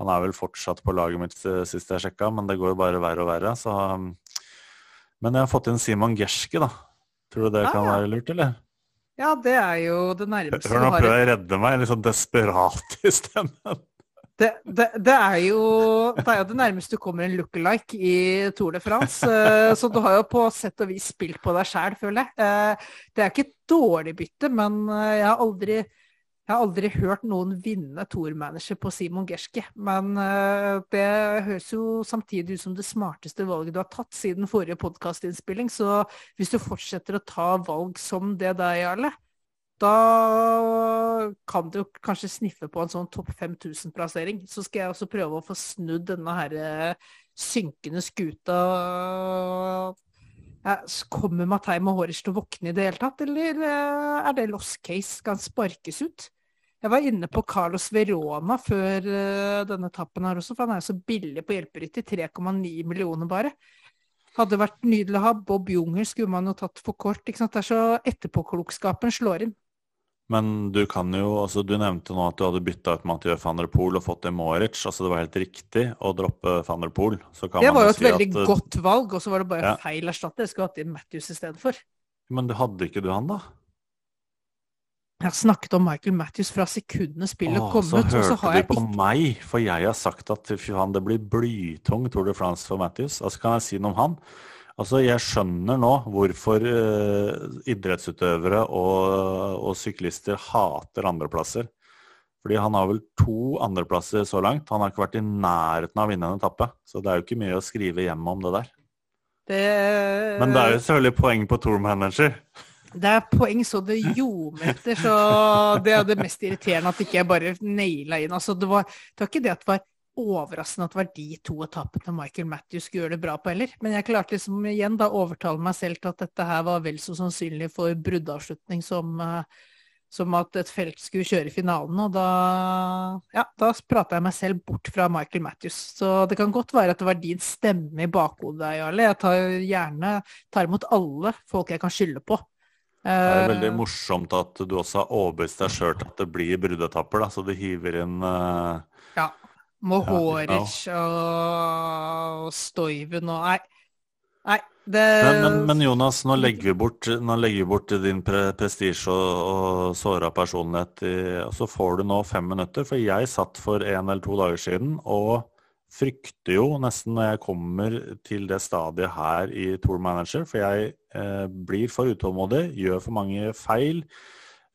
Han er vel fortsatt på laget mitt uh, sist jeg sjekka, men det går jo bare verre og verre. Så, um, men jeg har fått inn Simon Gerske, da. Tror du det ah, kan være lurt, eller? Ja, det er jo det nærmeste Hør nå prøver jeg å redde meg, litt sånn desperat i stemmen. Det, det, det, er jo, det er jo det nærmeste du kommer en look-alike i Tour de France. Så du har jo på sett og vis spilt på deg sjæl, føler jeg. Det er ikke dårlig bytte, men uh, jeg har aldri jeg har aldri hørt noen vinne Tour-manager på Simon Gerske, men det høres jo samtidig ut som det smarteste valget du har tatt siden forrige podkastinnspilling. Så hvis du fortsetter å ta valg som det der, Jarle, da kan du kanskje sniffe på en sånn topp 5000-plassering. Så skal jeg også prøve å få snudd denne her eh, synkende skuta. Kommer Matei Mohoric til å våkne i det hele tatt, eller eh, er det lost case? Skal han sparkes ut? Jeg var inne på Carlos Verona før eh, denne tappen her også, for han er så billig på hjelperytter. 3,9 millioner bare. Hadde vært nydelig å ha. Bob Junger skulle man jo tatt for kort. Det er så etterpåklokskapen slår inn. Men du kan jo, altså du nevnte nå at du hadde bytta ut Mathieu van der Poel og fått en Moric. Altså det var helt riktig å droppe van der Poel. det var jo et si veldig at, godt valg, og så var det bare ja. feil erstatter. Jeg skulle hatt inn Matthews i stedet for. Men du hadde ikke du han, da? Jeg har snakket om Michael Matthews fra sekundene spillet Åh, kom så ut. Så hørte du på ikke... meg, for jeg har sagt at fy faen, det blir blytung Tour de France for Matthews. Altså Kan jeg si noe om han? Altså, Jeg skjønner nå hvorfor uh, idrettsutøvere og, og, syklister hater andreplasser. Fordi han har vel to andreplasser så langt. Han har ikke vært i nærheten av å vinne en etappe. Så det er jo ikke mye å skrive hjem om det der. Det... Men det er jo selvfølgelig poeng på tour manager. Det er poeng så det ljometer, så det er det mest irriterende at ikke jeg bare naila inn. Altså, det, var, det var ikke det at det var overraskende at det var de to etappene Michael Matthews skulle gjøre det bra på heller. Men jeg klarte liksom igjen da overtale meg selv til at dette her var vel så sannsynlig for bruddavslutning som, uh, som at et felt skulle kjøre finalen. Og da, ja, da prata jeg meg selv bort fra Michael Matthews. Så det kan godt være at det var din stemme i bakhodet, Jarle. Jeg tar gjerne tar imot alle folk jeg kan skylde på. Det er veldig eh, morsomt at du også har overbevist deg sjøl til at det blir bruddetapper, da, så du hiver inn uh, ja. Mohoric ja, og Stoiven og Nei. Nei det... men, men, men, Jonas, nå legger vi bort, legger vi bort din pre prestisje og, og såra personlighet, i, og så får du nå fem minutter. For jeg satt for en eller to dager siden og frykter jo nesten når jeg kommer til det stadiet her i Tour Manager, for jeg eh, blir for utålmodig, gjør for mange feil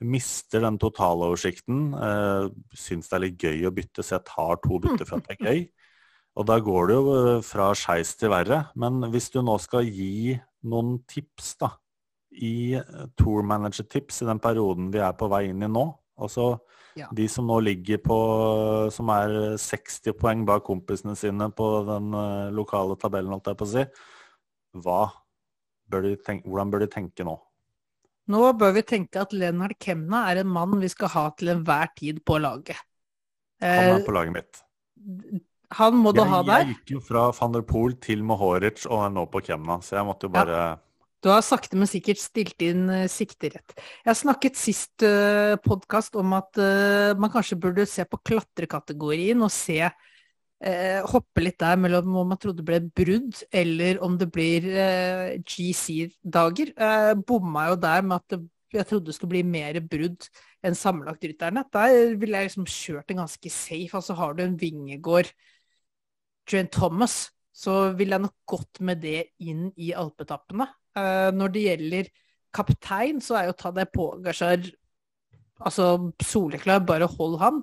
mister den totaloversikten. Uh, Syns det er litt gøy å bytte, så jeg tar to bytter for at det er gøy. [LAUGHS] Og da går det jo eh, fra skeis til verre. Men hvis du nå skal gi noen tips da, i eh, tour manager-tips i den perioden vi er på vei inn i nå Altså ja. de som nå ligger på Som er 60 poeng bak kompisene sine på den lokale tabellen, holdt jeg på å si. Hva bør de tenke, hvordan bør de tenke nå? Nå bør vi tenke at Lennart Kemna er en mann vi skal ha til enhver tid på laget. Han er eh, på laget mitt. Han må du ha der. Jeg gikk jo fra van der Poel til Mohoric og er nå på Kemna, så jeg måtte jo bare ja. Du har sakte, men sikkert stilt inn uh, sikterett. Jeg snakket sist uh, podkast om at uh, man kanskje burde se på klatrekategorien og se eh, hoppe litt der mellom om man trodde det ble brudd, eller om det blir eh, GC-dager. Eh, bomma jo der med at det, jeg trodde det skulle bli mer brudd enn sammenlagtrytterne. Der ville jeg liksom kjørt en ganske safe. Altså har du en Vingegård, Trent Thomas, så ville jeg nok gått med det inn i alpetappene. Eh, når det gjelder kaptein, så er jo Tadej Pogacar altså soleklar, bare hold han.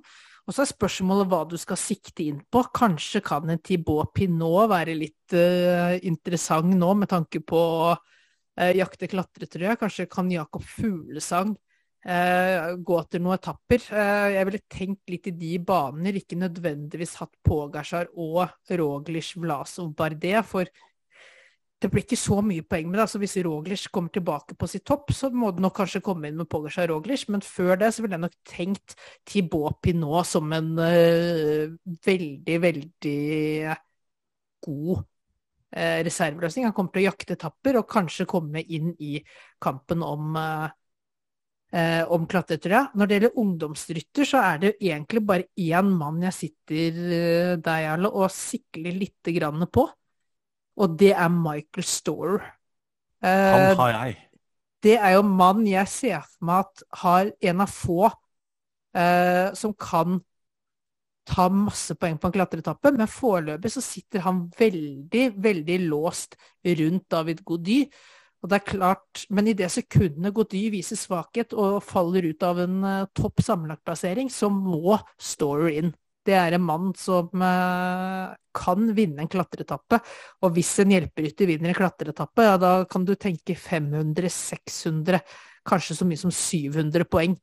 Og så er spørsmålet hva du skal sikte inn på. Kanskje kan en Thibaut Pinot være litt uh, interessant nå, med tanke på uh, jakte klatretrøya. Kanskje kan Jakob Fuglesang uh, gå til noen etapper. jeg ville tenkt litt i de baner, ikke nødvendigvis hatt Pogasjar og Roglish Vlasov Bardet. For det blir ikke så mye poeng med det. Altså Hvis Roglish kommer tilbake på sitt topp, så må det nok kanskje komme inn med Pogacar Roglish, men før det så ville jeg nok tenkt Thibaut Pinot som en uh, veldig, veldig god uh, reserveløsning. Han kommer til å jakte etapper og kanskje komme inn i kampen om uh, Eh, om klatretrøya. Når det gjelder ungdomsrytter, så er det egentlig bare én mann jeg sitter eh, der, og sikler grann på og det er Michael Storer. Han har jeg. Det er jo mann jeg ser for meg at har en av få uh, som kan ta masse poeng på en klatreetappe, men foreløpig så sitter han veldig, veldig låst rundt David Gody. Og det er klart, Men i det sekundet Gody viser svakhet og faller ut av en uh, topp sammenlagtplassering, så må Storer inn. Det er en mann som uh, kan vinne en klatreetappe. Og hvis en hjelperytter vinner en klatreetappe, ja, da kan du tenke 500-600, kanskje så mye som 700 poeng.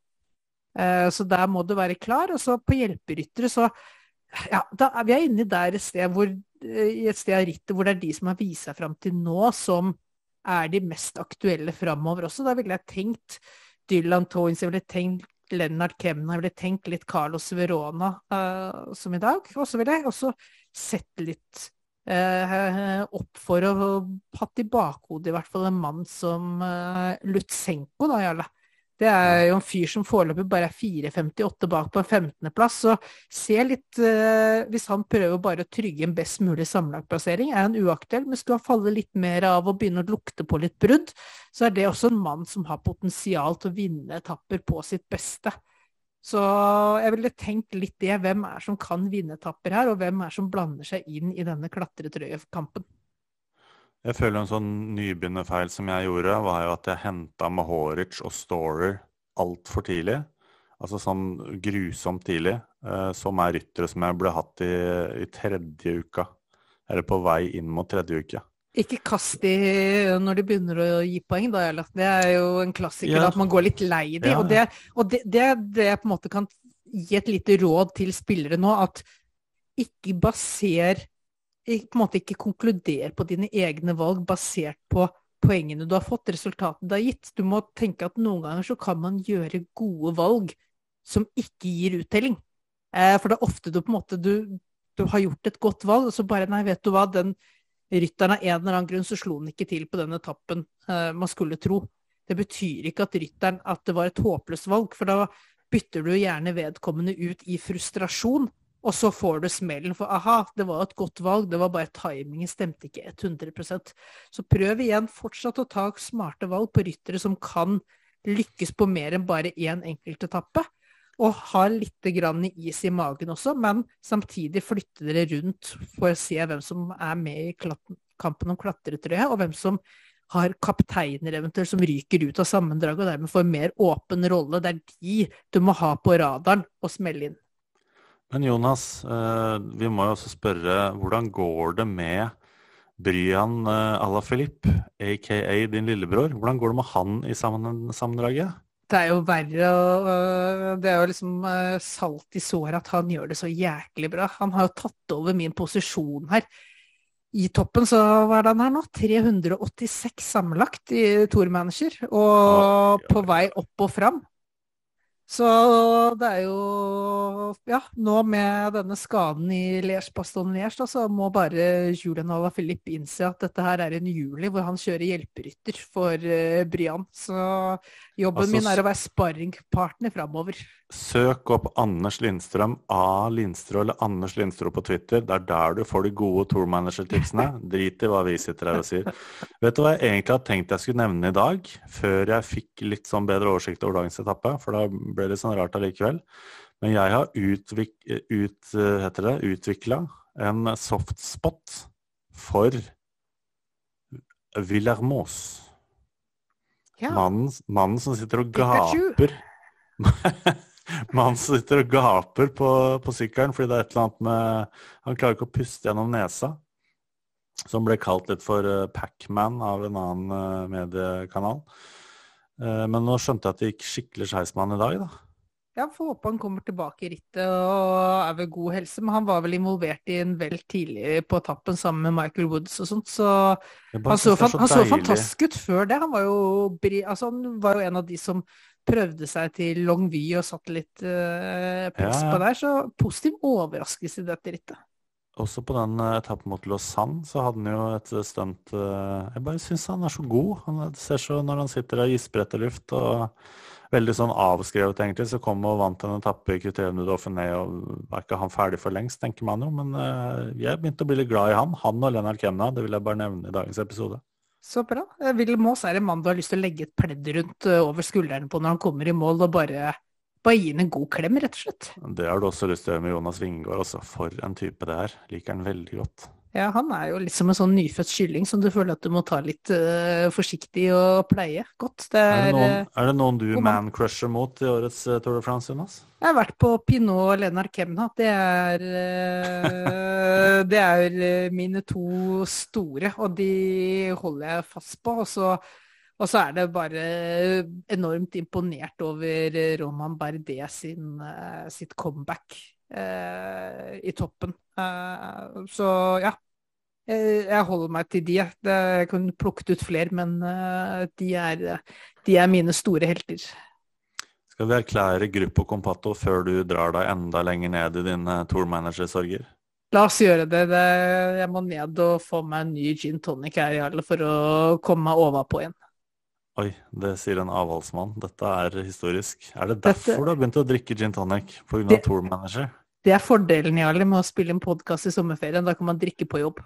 Uh, så der må du være klar. Og så på hjelperyttere så ja, da er vi inne der et sted hvor, i et sted av rittet hvor det er de som har vist seg fram til nå, som er de mest aktuelle framover også. Da ville jeg tenkt Dylan Toynes, jeg ville tenkt Lennart Kemna, jeg ville tenkt litt Carlos Verona uh, som i dag. Og så ville jeg også sett litt uh, opp for å hatt i bakhodet i hvert fall en mann som uh, Lutsenko, da, Jarle. Det er jo en fyr som foreløpig bare er 4,58 bak på en 15.-plass. Så se litt eh, Hvis han prøver bare å trygge en best mulig sammenlagtplassering, er han uaktuell. Men skulle han falle litt mer av og begynne å lukte på litt brudd, så er det også en mann som har potensial til å vinne etapper på sitt beste. Så jeg ville tenkt litt det. Hvem er som kan vinne etapper her, og hvem er som blander seg inn i denne klatretrøyekampen? Jeg føler en sånn nybegynnerfeil som jeg gjorde, var jo at jeg henta Mahoric og Storer altfor tidlig. Altså sånn grusomt tidlig. Eh, som er ryttere som jeg ble hatt i, i tredje uka. Eller på vei inn mot tredje uke. Ikke kast de når de begynner å gi poeng, da, eller? Det er jo en klassiker ja. at man går litt lei de. Ja. Og, det, og det, det, det på en måte kan gi et lite råd til spillere nå, at ikke baser på en måte ikke konkludere på dine egne valg basert på poengene du har fått, resultatene du har gitt. Du må tenke at noen ganger så kan man gjøre gode valg som ikke gir uttelling. Eh, for det er ofte du på en måte du, du, har gjort et godt valg, og så bare Nei, vet du hva, den rytteren av en eller annen grunn så slo den ikke til på den etappen eh, man skulle tro. Det betyr ikke at rytteren at det var et håpløst valg, for da bytter du gjerne vedkommende ut i frustrasjon og så får du smellen for aha, det var et godt valg, det var bare timingen stemte ikke 100% Så prøv igjen fortsatt å ta smarte valg på ryttere som kan lykkes på mer enn bare én enkelt etappe. Og ha litt grann is i magen også, men samtidig flytte dere rundt for å se hvem som er med i kampen om klatretrøya, og hvem som har kapteiner eventuelt som ryker ut av sammendraget og dermed får mer åpen rolle. Det er de du må ha på radaren og smelle inn. Men Jonas, eh, vi må jo også spørre hvordan går det med Bryan eh, à la Philippe, aka din lillebror? Hvordan går det med han i sammendraget? Det er jo verre og Det er jo liksom eh, salt i såret at han gjør det så jæklig bra. Han har jo tatt over min posisjon her. I toppen så var det han her nå? 386 sammenlagt i Tour Manager. Og på vei opp og fram. Så det er jo Ja, nå med denne skaden i Liège Baston Liège, så må bare Julian Alaphilippe innse at dette her er en juli hvor han kjører hjelperytter for uh, Brian. Så jobben altså, min er å være sparringpartner framover. Søk opp Anders Lindstrøm, A. Lindstrøm eller Anders Lindstrøm på Twitter. Det er der du får de gode tourmanager-tipsene. Drit i hva vi sitter her og sier. Vet du hva jeg egentlig hadde tenkt jeg skulle nevne i dag, før jeg fikk litt sånn bedre oversikt over dagens etappe? For da ble det sånn rart allikevel. Men jeg har utvik, ut, utvikla en softspot for Villermos. Ja. Mannen, mannen, som sitter og gaper [LAUGHS] Mannen sitter og gaper på, på sykkelen fordi det er et eller annet med Han klarer ikke å puste gjennom nesa. Som ble kalt litt for Pacman Pac-Man av en annen uh, mediekanal. Uh, men nå skjønte jeg at det gikk skikkelig skeis med han i dag, da. Ja, får håpe han kommer tilbake i rittet og er ved god helse. Men han var vel involvert i en vel tidlig på etappen sammen med Michael Woods og sånt, så han så, så, han så fantastisk ut før det. Han var, jo, altså, han var jo en av de som prøvde seg til Longvy og satte litt uh, press ja, på der. Så positiv overraskelse i dette rittet. Også på den uh, etappen mot Lausanne så hadde han jo et stunt uh, Jeg bare syns han er så god. Han ser så når han sitter og gisper etter luft og veldig sånn avskrevet, egentlig. Så kom og vant en etappe i Criterium du Dauphiné, og var ikke han ferdig for lengst, tenker man jo. Men uh, jeg begynte å bli litt glad i han. Han og Lennart Kemna, det vil jeg bare nevne i dagens episode. Så bra. Will Moss er en mann du har lyst til å legge et pledd rundt eh, over skuldrene på når han kommer i mål, og bare Bare gi ham en god klem, rett og slett. Det har du også lyst til å gjøre med Jonas Wingård, altså. For en type det er. Liker han veldig godt. Ja, han er jo litt som en sånn nyfødt kylling som du føler at du må ta litt uh, forsiktig og pleie godt. Det Er er, det noen, eh, er det noen du man-crusher mot i årets uh, Tour de France, Jonas? Jeg har vært på Pinot og Lennart Kemna. Det er uh, [LAUGHS] Det er mine to store, og de holder jeg fast på. Og så, og så er det bare enormt imponert over Roman Bardet sin, sitt comeback i toppen. Så ja. Eh, Jeg holder meg til de. Jeg kunne plukket ut flere, men eh, de er, de er mine store helter. Skal vi erklære Gruppo Compato før du drar deg enda lenger ned i dine tourmanagersorger? La oss gjøre det. Jeg må ned og få meg en ny gin tonic her i alle for å komme meg ovenpå igjen. Oi, det sier en avholdsmann. Dette er historisk. Er det Dette- derfor du har begynt å drikke gin tonic? Pga. Det- tourmanager? Det er fordelen Jarle, med å spille en podkast i sommerferien. Da kan man drikke på jobb.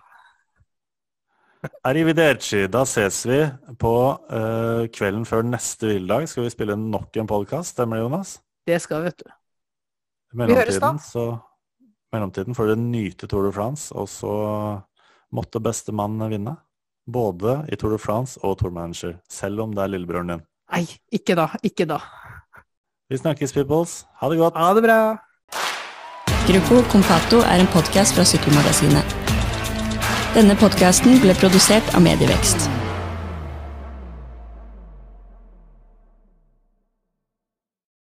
Arrivederci. Da ses vi på uh, kvelden før neste hviledag. Skal vi spille nok en podkast, stemmer det, Jonas? Det skal, vet du. Vi høres da. så, mellomtiden får dere nyte Tour de France, og så måtte bestemann vinne. Både i Tour de France og Tour Manager, selv om det er lillebroren din. Nei, ikke da. Ikke da. Vi snakkes, peoples. Ha det godt. Ha det bra. Gruppo Compato er en podkast fra Sykkelmagasinet. Denne podkasten ble produsert av Medievekst.